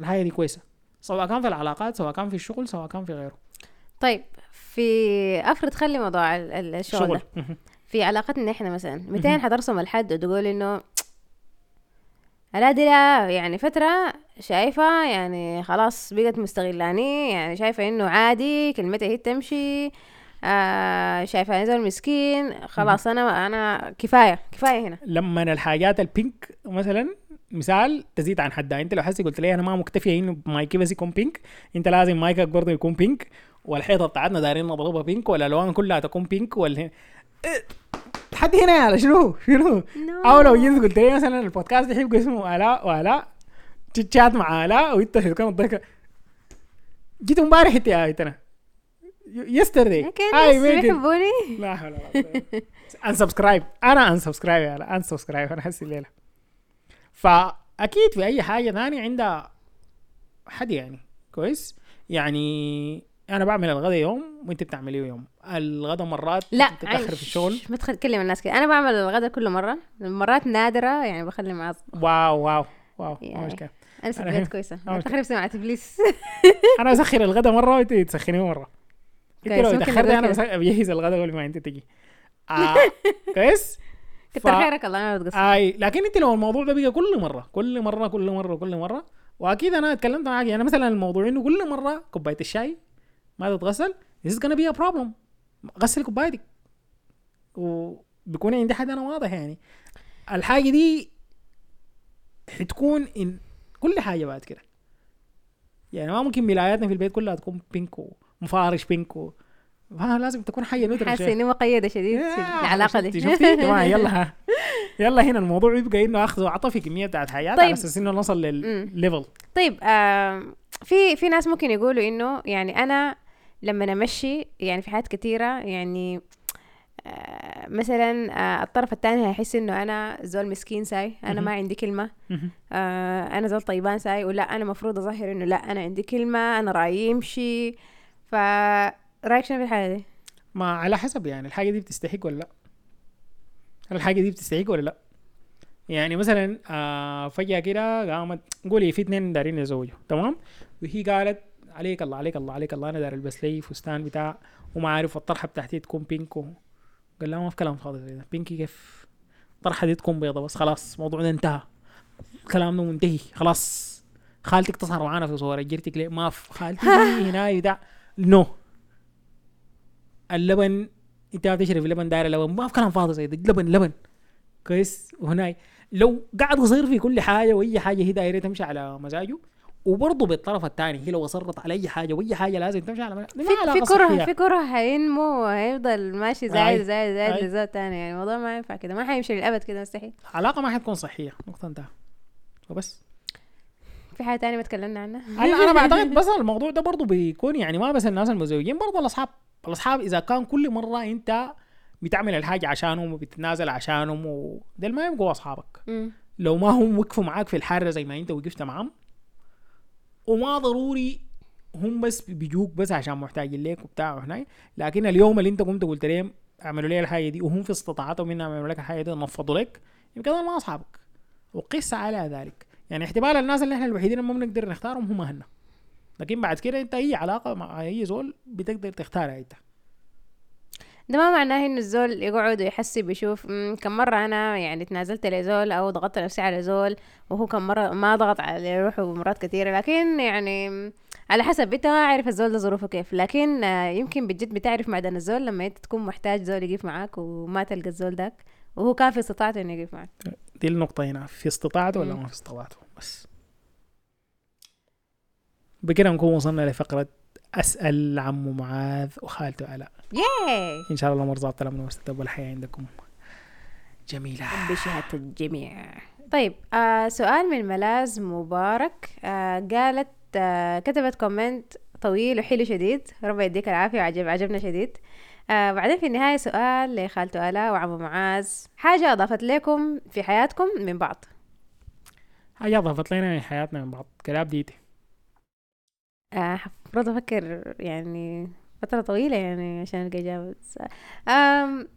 الحاجة دي كويسة. سواء كان في العلاقات سواء كان في الشغل سواء كان في غيره. طيب في افرض خلي موضوع ال- ال- الشغل شغل. ده. في علاقتنا إحنا مثلا. 200 حترسم الحد وتقول إنه لا دي يعني فترة شايفة يعني خلاص بقت مستغلاني يعني شايفة إنه عادي كلمتها هي تمشي. آه شايفة زول مسكين خلاص أنا أنا كفاية كفاية هنا. لما الحاجات البينك مثلا مثال تزيد عن حدها. أنت لو حسي قلت لي أنا ما مكتفيه إنه مايكي بس يكون بينك أنت لازم مايكك برضه يكون بينك والحيطة بتاعتنا دايرين نضربها بينك والألوان كلها تكون بينك ولا لحد هنا يا شنو؟ شنو؟ أو لو جيت قلت لي مثلا البودكاست يحب اسمه الاء والاء تشات مع الاء وإنت تكون الضحكة؟ جيت امبارح إنت يا إيتنا. يسترداي الناس بيحبوني لا حول ولا قوة انسبسكرايب أنا انسبسكرايب يا انسبسكرايب أنا حاسس الليلة فاكيد في أي حاجة ثانية عندها حد يعني. كويس. يعني أنا بعمل الغداء يوم وأنت بتعمليه يوم. الغداء مرات لا تتاخر في الشغل. ما تكلم الناس كده أنا بعمل الغداء كل مرة. مرات نادرة يعني بخلي معاه واو واو واو. يعني. مشكلة. أنا سبيت كويسة. okay. تخرب سمعة ابليس أنا أسخر الغداء مرة وأنت تسخنيه مرة. انت لو ممكن تاخرت أنا بس- بجهز الغداء قبل ما انت تجي آه. كويس كتر خيرك الله ما بتقصر اي لكن انت لو الموضوع ده بقى كل مره كل مره كل مره كل مره واكيد أنا اتكلمت معاك يعني مثلا الموضوع انه كل مره كوبايه الشاي ما تتغسل this is gonna be a problem. غسل كوبايتك وبيكون عندي حد أنا واضح يعني الحاجة دي حتكون ان كل حاجة بعد كده يعني ما ممكن ملاياتنا في البيت كلها تكون بينك ومفارش pink و... لازم تكون حاجة neutral حاسة. اني مقيده شديد. في العلاقة دي. شفتي؟ يا جماعة يلا ها. يلا هنا الموضوع يبقى إنه اخذ وعطى في كميه بتاعت حاجات طيب. على أساس إنه نوصل للل level طيب آم، في في ناس ممكن يقولوا إنه يعني أنا لما امشي يعني في حاجات كثيره يعني آه، مثلا آه، الطرف الثاني هيحس إنه أنا زول مسكين ساي أنا. ما عندي كلمة. آه، أنا زول طيبان ساي ولا أنا مفروض أظهر إنه لا أنا عندي كلمة أنا رأيي يمشي. ف رأيك شنو في الحاجة دي؟ ما على حسب يعني الحاجة دي بتستحق ولا لا. هل الحاجة دي بتستحق ولا لا؟ يعني مثلا آه فجأة كده قامت قولي في اثنين دارين يتزوجوا تمام؟ وهي قالت عليك الله عليك الله عليك الله أنا داير البس لي فستان بتاع وما عارف الطرحة بتاعتي تكون بينك قال لها ما في كلام فاضي زي ده. بينكي كيف؟ الطرحة دي تكون بيضة بس خلاص الموضوع ده انتهى. كلامنا منتهي خلاص. خالتك تظهر معانا في صور جرتك ليه؟ ما في. خالتي هنا بتاع. نو اللبن انت ما بتشرب لبن داير لبن ما في كلام فاضي زي لبن لبن كويس وهناي لو قاعد يصير في كل حاجة واي حاجة هي دايره تمشي على مزاجه وبرضه بالطرف الثاني هي لو اصرت على اي حاجة واي حاجة لازم تمشي على مزاجه في في كره في كره هينمو وهيفضل ماشي زايد. زايد زايد أي. لزول تاني يعني الموضوع ما ينفع كده ما حيمشي للابد كده مستحيل علاقه ما حتكون صحيه نقطه انتهى وبس في حاجة تانية ما تكلمنا عنها؟ أنا أنا بعتقد بس الموضوع ده برضه بيكون يعني ما بس الناس المزوجين برضه الأصحاب الأصحاب إذا كان كل مرة أنت بتعمل الحاجة عشانهم وبتتنازل عشانهم وديل ما يبقوا أصحابك. لو ما هم وقفوا معاك في الحاره زي ما أنت وقفت معاهم وما ضروري هم بس بيجوك بس عشان محتاجين ليك وبتاع وهناي لكن اليوم اللي أنت قمت قلت لهم اعملوا لي الحاجة دي وهم في استطاعتهم إنهم يعملوا لك الحاجة دي نفضوا لك يبقى دول ما أصحابك. وقس على ذلك. يعني احتمال الناس اللي إحنا الوحيدين اللي ما بنقدر نختارهم هم هنا. لكن بعد كده انت اي علاقة مع اي زول بتقدر تختارها انت. ده ما معناه إنه الزول يقعد ويحسب يشوف كم مرة أنا يعني تنازلت لزول أو ضغطت نفسي على زول وهو كم مرة ما ضغط على روحه مرات كثيرة. لكن يعني على حسب أنت ما عارف الزول ده ظروفه كيف. لكن آه، يمكن بجد بتعرف معدن الزول لما أنت تكون محتاج زول يقف معاك وما تلقى الزول داك وهو كان في استطاعته إنه يقف معاك دي النقطة هنا في استطاعته ولا. ما في استطاعته؟ بس. بكده نكون وصلنا لفقرة أسأل عمو معاذ وخالته الاء ياي! إن شاء الله الأمور ظابطة الامن واستتب الحياة عندكم. جميلة. بشهادة الجميع. طيب آه سؤال من ملاز مبارك. آه قالت آه كتبت كومنت طويل وحلو شديد. ربنا يديك العافية وعجب عجبنا شديد. آه بعدين في النهاية سؤال لخالته آلاء وعمو معاذ. حاجة أضافت لكم في حياتكم من بعض؟ حاجة أضافت لنا من حياتنا من بعض. كلام ديتي آه المفروض أفكر يعني فترة طويلة يعني عشان ألقى إجابة.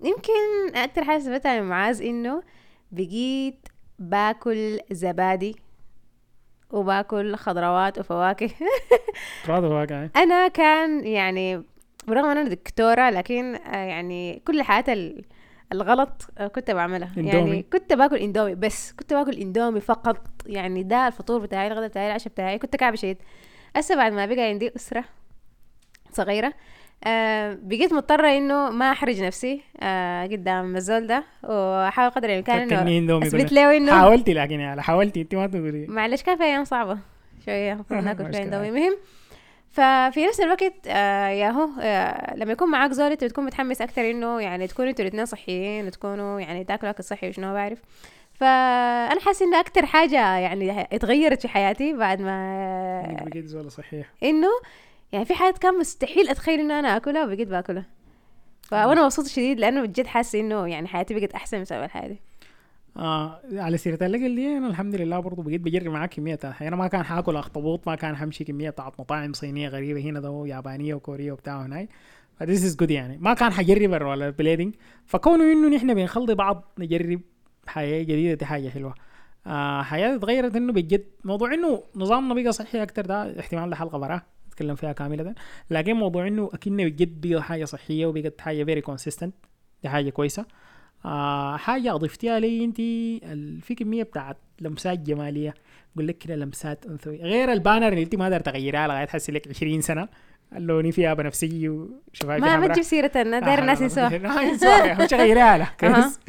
يمكن أكتر حاجة سمعتها من معاذ إنه بقيت باكل زبادي وباكل خضروات وفواكه. راضي واقع أنا كان يعني برغم ان أنا دكتورة لكن آه، يعني كل الحاجات ال- الغلط آه، كنت بعملها. إندومي. يعني كنت باكل إندومي بس كنت باكل إندومي فقط. يعني ده الفطور بتاعي الغداء بتاعي العشاء بتاعي كنت كعب شديد. هسه بعد ما بقى عندي أسرة صغيرة آه بقيت مضطرة إنه ما أحرج نفسي آه قدام الزول ده. وأحاول قدر الإمكان إنه إندومي اثبت. له إنه حاولتي لكن يعني حاولتي. أنت ما تقولي. معلش كان في أيام شوية المفروض ناكل. فيها إندومي. مهم. ففي نفس الوقت آه ياهو آه لما يكون معاك زول أنت بتكون متحمس أكتر إنه يعني تكونوا أنتوا الاثنين صحيين وتكونوا يعني تاكلوا أكل صحي وشنو بعرف. فأنا حاسة إنه أكتر حاجة يعني اتغيرت في حياتي بعد ما انك بقيت زول صحيح إنه يعني في حاجات كان مستحيل أتخيل إنه أنا آكلها وبقيت باكلها. فأنا مبسوطة شديد لأنه بجد حاسة إنه يعني حياتي بقت أحسن بسبب الحاجة دي. آه على سيرة الاكل دي أنا الحمد لله برضو بقيت بجرب معاك كمية أنا ما كان حاكل أخطبوط ما كان حمشي كمية بتاعت مطاعم صينية غريبة هنا ده يابانية وكورية وبتاع هناي ف this is good يعني. ما كان حجرب ولا بليدنج فكونه إنه نحن بنخلي بعض نجرب حياة جديدة دي حاجة حلوة. آه حياتي اتغيرت إنه بجد موضوع إنه نظامنا بقى صحي أكتر ده احتمال ده حلقة براه نتكلم فيها كاملة لكن موضوع إنه أكنه بجد بقى حاجة صحية وبقت حاجة very consistent دي حاجة كويسة. آه حاجة أضفتيها لي أنت في كمية بتاعت لمسات جمالية. يقول لك كده لمسات أنثوية. غير البانر اللي أنت ما قادر تغيرها لغاية تحسي لك 20 سنة اللوني فيها بنفسجي وشفايفي ما ما. تجيب سيرة الناس داير الناس ينسوها. ينسوها. مش غيرها لها كويس.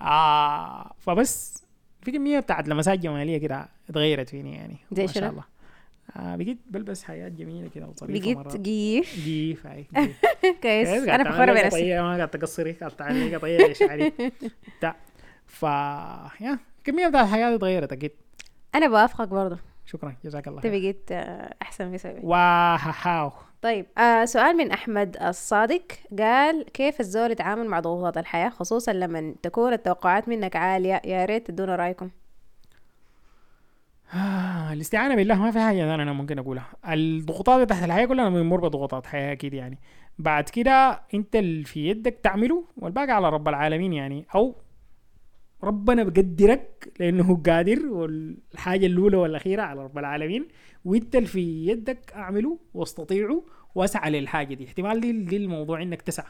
آه فبس في كمية بتاعت لمسات جمالية كده اتغيرت فيني يعني. ما شاء؟ الله. آه بقيت بلبس حاجات جميلة كده وظريفة بقيت جيف. جيف جيف. كويس. أنا فخورة بنفسي. ما قاعد تقصري قاعد تعملي قطعية شعري بتاع. ف يا كمية بتاع الحياة اتغيرت أكيد. أنا بوافقك برضه. شكرا جزاك الله أنت خير. بقيت آه، أحسن في سبب واو طيب آه سؤال من أحمد الصادق. قال كيف الزول يتعامل مع ضغوطات الحياة خصوصا لما تكون التوقعات منك عالية؟ يا ريت تدونا رأيكم. آه الاستعانة بالله ما في حاجة ثانية أنا ممكن أقولها. الضغوطات تحت الحياة كلنا بنمر بضغوطات حياة أكيد يعني. بعد كده أنت اللي في يدك تعمله والباقي على رب العالمين يعني. أو ربنا بقدرك لأنه هو قادر والحاجة الأولى والأخيرة على رب العالمين. وأنت اللي في يدك أعمله واستطيعه واسعى للحاجة دي. احتمال دي, دي الموضوع إنك تسعى.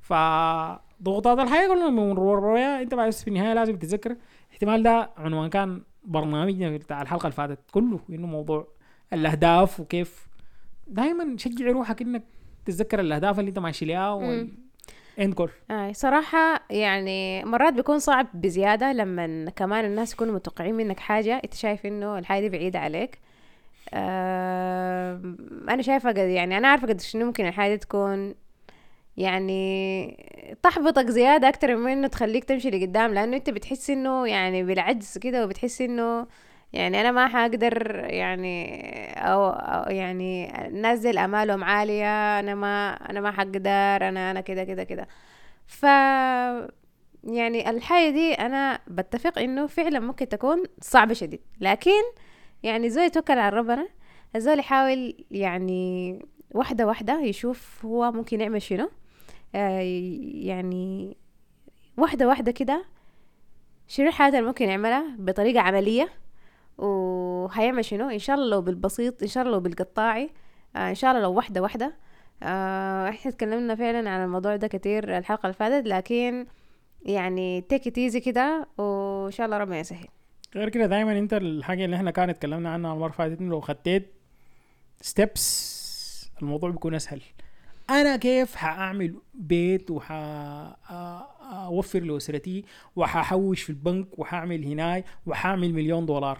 فضغوطات الحياة كلنا بنمر أنت بس في النهاية لازم تتذكر احتمال ده عنوان كان برنامجنا بتاع الحلقة اللي فاتت كله إنه موضوع الأهداف وكيف دائما شجع روحك إنك تتذكر الأهداف اللي أنت ماشي لها وال goal آه صراحة يعني مرات بيكون صعب بزيادة لما كمان الناس يكونوا متوقعين منك حاجة أنت شايف إنه الحاجة دي بعيدة عليك. آه أنا شايفة قد يعني أنا عارفة قد شنو ممكن الحاجة دي تكون يعني تحبطك زيادة أكتر من إنه تخليك تمشي لقدام لأنه أنت بتحس إنه يعني بالعجز كده وبتحس إنه يعني أنا ما حقدر يعني أو, أو يعني دي أمالهم عالية أنا ما أنا ما حقدر أنا أنا كده كده كده. ف يعني الحاجة دي أنا بتفق إنه فعلا ممكن تكون صعبة شديد. لكن يعني زول يتوكل على ربنا الزول يحاول يعني واحدة واحدة يشوف هو ممكن يعمل شنو. يعني واحدة واحدة كده الحاجات اللي ممكن يعملها بطريقة عملية وهيعمل شنو؟ إن شاء الله لو بالبسيط إن شاء الله لو بالقطاعي آه إن شاء الله لو واحدة واحدة. آه إحنا اتكلمنا فعلا عن الموضوع ده كتير الحلقة اللي فاتت لكن يعني take easy كده وإن شاء الله ربنا يسهل. غير كده دايما أنت الحاجة اللي إحنا كان اتكلمنا عنها المرة اللي فاتت لو خديت steps الموضوع بيكون أسهل. أنا كيف حأعمل بيت وحاوفر لاسرتي وححوش في البنك وحأعمل هناي وحأعمل مليون دولار.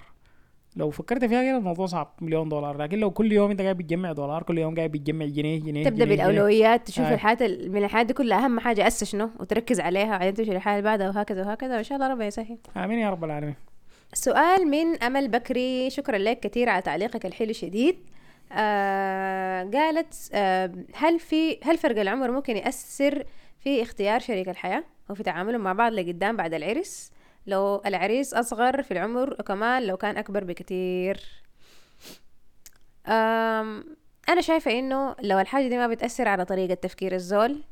لو فكرت فيها كده الموضوع صعب مليون دولار. لكن لو كل يوم أنت قاعد بتجمع دولار كل يوم قاعد بتجمع جنيه جنيه تبدأ جنيه جنيه. بالأولويات تشوف آه. الحاجات ال- من الحاجات دي كلها أهم حاجة أسس شنو؟ وتركز عليها بعدين تمشي للحاجه اللي بعدها وهكذا وهكذا وإن شاء الله ربنا يسهل. آمين يا رب العالمين. سؤال من أمل بكري. شكرا لك كثير على تعليقك الحلو شديد آه قالت آه هل في هل فرق العمر ممكن يأثر في اختيار شريك الحياة وفي تعاملهم مع بعض لقدام بعد العرس؟ لو العريس أصغر في العمر وكمان لو كان أكبر بكتير. أنا شايفة إنه لو الحاجة دي ما بتأثر على طريقة تفكير الزول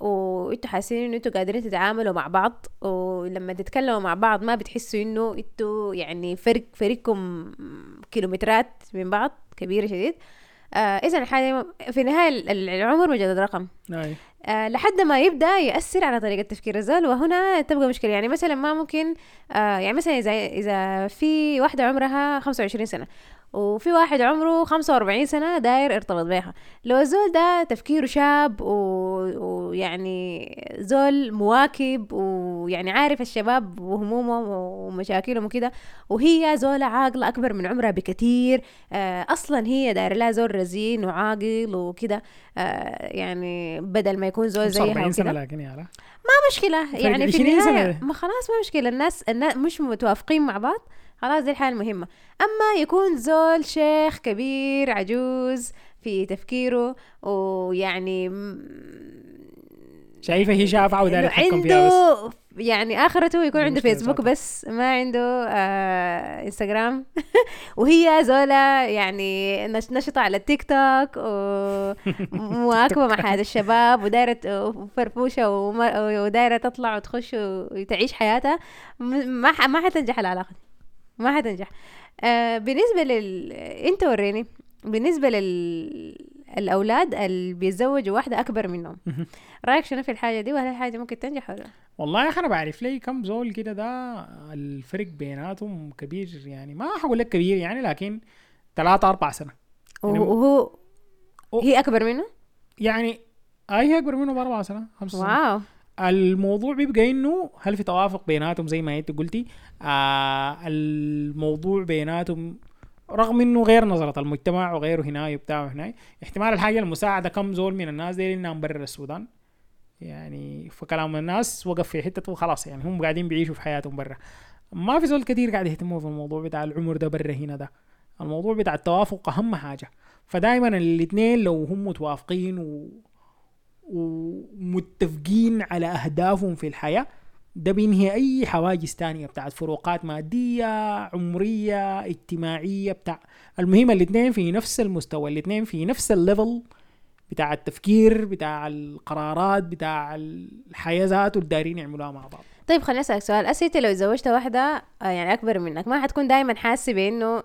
وانتوا حاسين إنه أنتوا قادرين تتعاملوا مع بعض ولما تتكلموا مع بعض ما بتحسوا إنه أنتوا يعني فرق فريقكم كيلومترات من بعض كبيرة شديد آه اذا الحاجة في ال- العمر مجرد رقم أي. آه لحد ما يبدأ يأثر على طريقة تفكير الزول وهنا تبقى مشكلة. يعني مثلا ما ممكن آه يعني مثلا إذا إذا في واحدة عمرها 25 سنة وفي واحد عمره 45 سنة داير ارتبط بيها. لو الزول ده تفكيره شاب و- ويعني زول مواكب ويعني عارف الشباب وهمومهم ومشاكلهم وكده وهي زولة عاقلة أكبر من عمرها بكتير آه أصلا هي داير لها زول رزين وعاقل وكده يعني بدل ما يكون زول زيها 45 سنة لكن يا لا. مشكلة. فرق يعني في 20 سنة النهاية ده. ما خلاص ما مشكلة. الناس الناس مش متوافقين مع بعض. خلاص دي الحاجة المهمة. أما يكون زول شيخ كبير عجوز في تفكيره ويعني شايفة هي شافعه إنه يتحكم فيها بس. عنده يعني اخرته يكون عنده فيسبوك. بس ما عنده آه انستغرام وهي زولا يعني نش- نشطة على التيك توك ومواكبة مع هذا الشباب ودايرة وفرفوشة وما- ودايرة تطلع وتخش وتعيش حياتها. ما ما حتنجح العلاقة دي. ما حتنجح. آه بالنسبة لل أنت وريني بالنسبة للأولاد اللي بيتزوجوا واحدة أكبر منهم. رأيك شنو في الحاجة دي وهل الحاجة ممكن تنجح ولا لا؟ والله يا أخي أنا بعرف لي كم زول كده ده الفرق بيناتهم كبير يعني ما حقول لك كبير يعني لكن ثلاثة أربع سنة يعني وهو هي أكبر منه؟ يعني أي أكبر منه بأربع سنة خمس سنة واو الموضوع بيبقى إنه هل في توافق بيناتهم زي ما أنت قلتي آه الموضوع بيناتهم رغم إنه غير نظرة المجتمع وغيره هنا وبتاع هنا احتمال الحاجة المساعدة كم زول من الناس دي إنهم برا السودان. يعني فكلام الناس وقف في حتة وخلاص يعني هم قاعدين بيعيشوا في حياتهم برا. ما في زول كتير قاعد يهتموا في الموضوع بتاع العمر ده برا هنا ده. الموضوع بتاع التوافق أهم حاجة. فدايما الاثنين لو هم متوافقين و... ومتفقين على أهدافهم في الحياة ده بينهي أي حواجز تانية بتاعت فروقات مادية عمرية اجتماعية بتاع. المهم الاثنين في نفس المستوى الاثنين في نفس ال level بتاع التفكير بتاع القرارات بتاع الحياة ذاته اللي دايرين يعملوها مع بعض. طيب خليني أسألك سؤال. أسيتي لو تزوجت واحدة آه، يعني أكبر منك ما حتكون دايما حاسة بإنه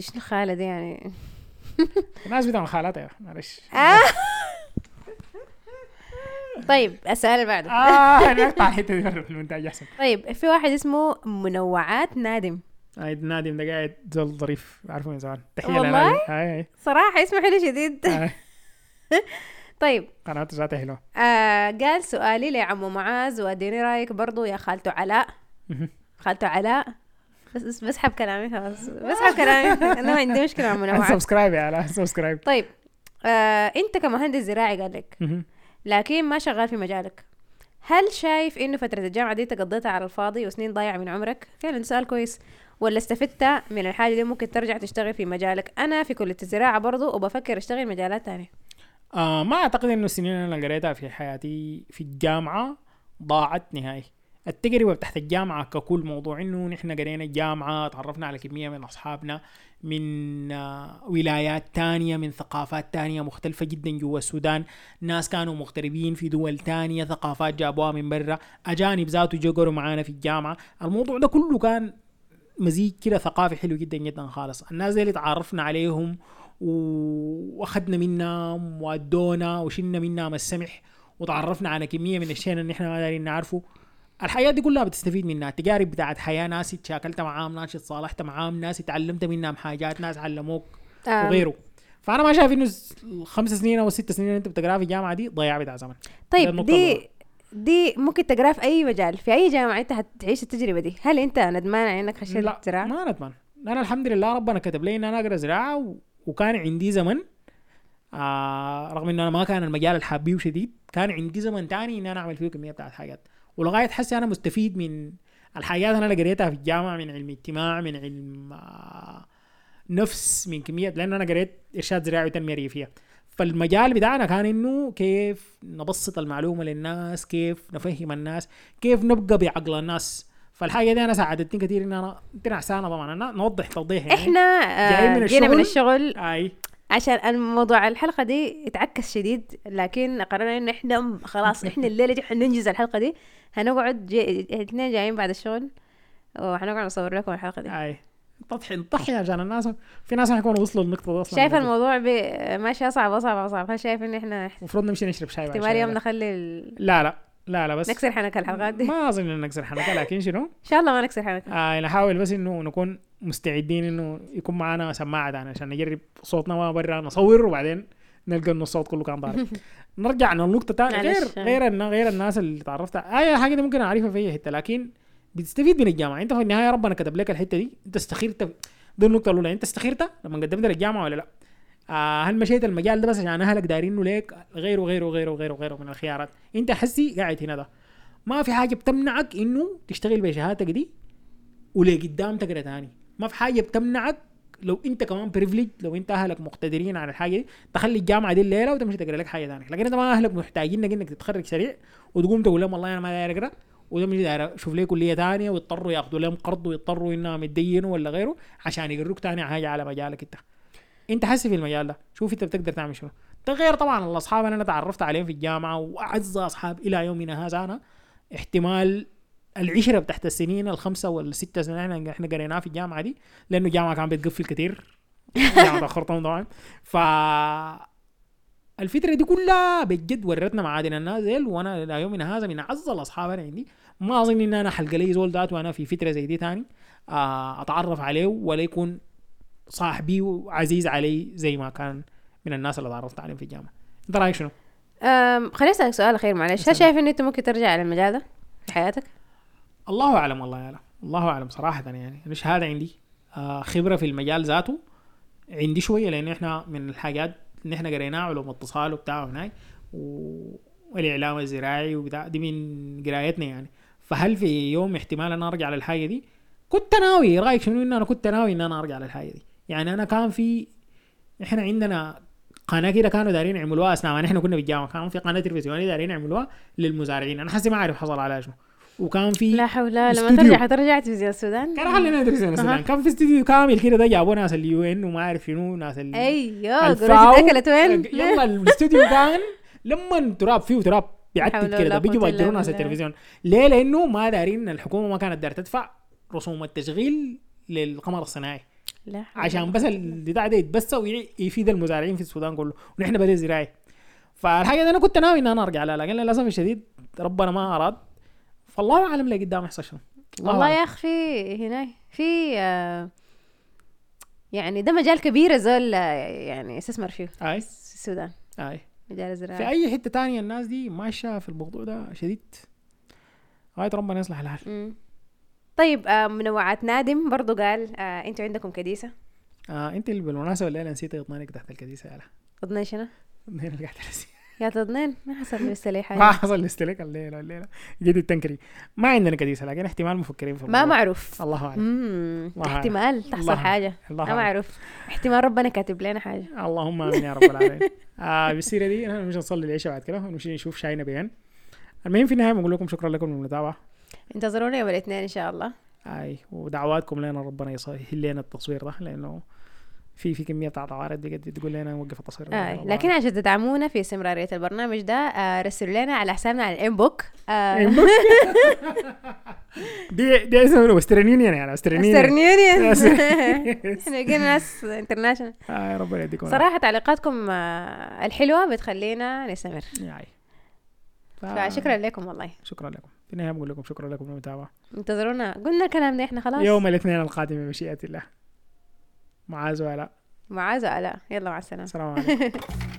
شنو خالة دي يعني؟ الناس بتاع خالاتها معلش. آه. طيب السؤال اللي بعده. آه نقطع الحتة دي في المونتاج احسن طيب في واحد اسمه منوعات نادم. هاي نادم ده قاعد زول ظريف عارفه من زمان. تحية والله؟ هاي هاي صراحة اسمه حلو شديد. هاي. طيب. قناته ذاتها حلوة. آه قال سؤالي لعمو معاذ واديني رأيك برضو يا خالته علاء. خالته علاء. بس بس بسحب كلامي خلاص. بسحب كلامي. أنا ما عندي مشكلة مع منوعات. subscribe يا علاء subscribe طيب. آه أنت كمهندس زراعي قال لك. لكن ما شغال في مجالك هل شايف إنه فترة الجامعة دي تقضيتها على الفاضي وسنين ضايعة من عمرك؟ فعلا سؤال كويس ولا استفدت من الحاجة دي ممكن ترجع تشتغل في مجالك؟ أنا في كلية الزراعة برضو وبفكر أشتغل مجالات تانية آه ما أعتقد إنه السنين اللي أنا قريتها في حياتي في الجامعة ضاعت نهائي التجربه تحت الجامعة ككل موضوع إنه نحن قرينا الجامعة تعرفنا على كمية من أصحابنا من آه ولايات تانية من ثقافات تانية مختلفة جدا جوا السودان. ناس كانوا مغتربين في دول تانية ثقافات جابوها من برا. أجانب ذاته جقروا معانا في الجامعة. الموضوع ده كله كان مزيج كده ثقافي حلو جدا جدا خالص. الناس دي اللي تعرفنا عليهم واخدنا منهم وادونا وشلنا منهم السمح وتعرفنا على كمية من الشيء اللي إحنا ما دارين نعرفه. الحياة دي كلها بتستفيد منها. التجارب بتاعت حياة ناس اتشاكلت معاهم ناس اتصالحت معاهم ناس اتعلمت منهم حاجات ناس علموك وغيره. فأنا ما شايف إنه الخمس سنين أو الست سنين اللي أنت بتقراها في الجامعة دي ضياع بتاع زمن. طيب. دي دي ممكن تقرا في أي مجال؟ في أي جامعة أنت حتعيش التجربة دي؟ هل أنت ندمان على إنك خشيت لا؟ ما ندمان. أنا الحمد لله ربنا كتب لي إن أنا أقرأ زراعة و... وكان عندي زمن. آه رغم إنه أنا ما كان المجال الحابيه شديد كان عندي زمن تاني إن أنا أعمل فيه كمية بتاعت حاجات. ولغاية حسي أنا مستفيد من الحاجات أنا قريتها في الجامعة من علم اجتماع من علم آه نفس من كمية لأن أنا قريت إرشاد زراعي وتنمية ريفية. فالمجال بتاعنا كان إنه كيف نبسط المعلومة للناس كيف نفهم الناس كيف نبقى بعقل الناس. فالحاجة دي أنا ساعدتني كثير إن أنا انت نعسانه طبعا أنا نوضح توضيح يعني. إحنا جاي آه من جينا من الشغل. أي. عشان الموضوع الحلقة دي اتعكس شديد لكن قررنا إنه إحنا م- خلاص إحنا الليلة دي حننجز الحلقة دي. هنقعد جي... الاثنين جايين بعد الشغل وحنقعد نصور لكم الحلقة دي. أي. نضحي نضحي عشان الناس في ناس حيكونوا وصلوا للنقطة دي أصلا. شايف الموضوع ب... ماشي أصعب أصعب أصعب. هل شايف إن إحنا المفروض نمشي نشرب شاي احتمال. يوم نخلي ال... لا لا. لا لا بس نكسر حنك الحلقات دي. ما أظن ان نكسر حنكه لكن شنو؟ شاء الله ما نكسر حنك. آه نحاول بس إنه نكون مستعدين إنه يكون معنا سماعة عشان نجرب صوتنا ما برا نصور وبعدين نلقى انه الصوت كله كان ضارب نرجع للنقطه تانية. غير. غير غير الناس اللي تعرفتها. اي حاجة دي ممكن أعرفها في اي حتة لكن بتستفيد من الجامعة. أنت في النهاية ربنا كتب لك الحتة دي. أنت استخيرت دي النقطة الأولى. أنت استخيرت لما قدمت للجامعه ولا لا؟ آه هل مشيت المجال ده بس عشان أهلك دايرينه ليك؟ غيره غيره غيره غيره غيره من الخيارات. أنت حسي قاعد هنا ده. ما في حاجة بتمنعك إنه تشتغل بشهادتك دي ولقدام تقرا تاني. ما في حاجة بتمنعك لو انت كمان privilege لو انت اهلك مقتدرين على الحاجة دي تخلي الجامعة دي الليلة وتمشي تقرا لك حاجة ثانية لكن انت ما اهلك محتاجينك انك تتخرج سريع وتقوم تقول لهم والله أنا ما داير اقرأ وتمشي داير أشوف لي كلية ثانية ويضطروا ياخذوا لهم قرض ويضطروا إنهم يتدينوا ولا غيره عشان يقروك ثاني حاجة على مجالك انت. انت حسي في المجال ده؟ شوف انت بتقدر تعمل شنو. ده غير طبعا الأصحاب اللي أنا تعرفت عليهم في الجامعة وأعز أصحاب إلى يومنا هذا أنا. احتمال العشرة بتاعت السنين الخمسة والستة سنين اللي إحنا قريناها في الجامعة دي لأنه الجامعة كانت بتقفل كثير جامعه الخرطوم طبعا ف الفترة دي كلها بجد ورتنا معادن الناس ديل وأنا إلى يومنا هذا من أعز الأصحاب أنا عندي ما أظن إن أنا حلقه لي زول ذات وأنا في فترة زي دي تاني آه، أتعرف عليه ولا يكون صاحبي وعزيز علي زي ما كان من الناس اللي تعرفت عليهم في الجامعة أنت رأيك شنو؟ خليني أسألك سؤال أخير معلش. هل شايف انه أنت ممكن ترجع على المجال ده في حياتك؟ الله أعلم والله يا لا الله أعلم صراحة يعني. أنا شهاده عندي. آه خبرة في المجال ذاته عندي شوية لأن إحنا من الحاجات اللي إحنا قريناها علوم اتصال وبتاع هناك والإعلام الزراعي وبتاع. دي من قرايتنا يعني. فهل في يوم احتمال أنا أرجع للحاجة دي؟ كنت ناوي. رأيك شنو؟ إن أنا كنت ناوي إن أنا أرجع للحاجة دي. يعني أنا كان في إحنا عندنا قناة كده كانوا دايرين يعملوها أثناء ما إحنا كنا في الجامعة كان في قناة تلفزيونية دايرين يعملوها للمزارعين. أنا حسي ما أعرف حصل على شنو. وكان في لا حول لما استوديو. ترجع حترجع تلفزيون السودان كان خلينا ندرس هنا السودان. كان في استوديو كامل كده ده جابوا ناس ال UN وما أعرف شنو ناس ال أيوه اكلت وين؟ يلا الاستوديو كان لما تراب فيه تراب بيعتب ولا كده قوة بيجوا بيجروا ناس. التلفزيون ليه؟ لأنه ما دايرين الحكومة ما كانت دايره تدفع رسوم التشغيل للقمر الصناعي لا عشان بس. البتاع ده يتبث ويفيد المزارعين في السودان كله ونحن بلد زراعي فالحاجة دي أنا كنت ناوي إن أنا أرجع لها لكن للأسف الشديد ربنا ما أراد فالله أعلم اللي قدام يحصل شنو. الله والله. يا أخي في هنا في آه، يعني ده مجال كبير الزول آه، يعني يستثمر فيه أي. في السودان. أي. مجال الزراعة في أي حتة تانية الناس دي ماشية في الموضوع ده شديد؟ غاية ربنا يصلح الحال. طيب آه، منوعات نادم برضو قال آه أنتوا عندكم كديسة؟ آه أنت اللي بالمناسبة الليلة نسيت اطنانك تحت الكديسة يالا اضنين شنو؟ الليلة اللي قاعد تنسي يا تضنين ما حصل لي ما حاجة حصل استلك الليلة الليلة. جدي التنكري. ما عندنا كديسة لكن احتمال مفكرين في ما. معروف. الله أعلم. احتمال تحصل الله حاجة. الله ما. معروف. احتمال ربنا كاتب لنا حاجة. اللهم آمين يا رب العالمين. آه بالسيرة دي إحنا مش نصلي العشاء بعد كده ونمشي نشوف شاي نبيان المهم في النهاية بنقول لكم شكرا لكم للمتابعة. انتظرونا يوم الاثنين إن شاء الله. أي ودعواتكم لنا ربنا يسهل لنا التصوير ده لأنه في في كمية بتاع عوارض بجد تقول لنا نوقف التصوير. آه. لكن عشان تدعمونا في استمرارية البرنامج ده آه رسلوا لنا على حسابنا على الانبوك آه. دي دي اسمه Western Union يعني Western Union. إحنا بقينا ناس international آه ربنا يديكم صراحة تعليقاتكم آه الحلوة بتخلينا نستمر. ف- فشكرا لكم والله. شكرا لكم. في النهاية بقول لكم شكرا لكم للمتابعه انتظرونا. قلنا الكلام ده إحنا خلاص. يوم الاثنين القادم بمشيئه الله. معاذ وعلاء. معاذ وآلاء يلا مع السلامة. السلام عليكم.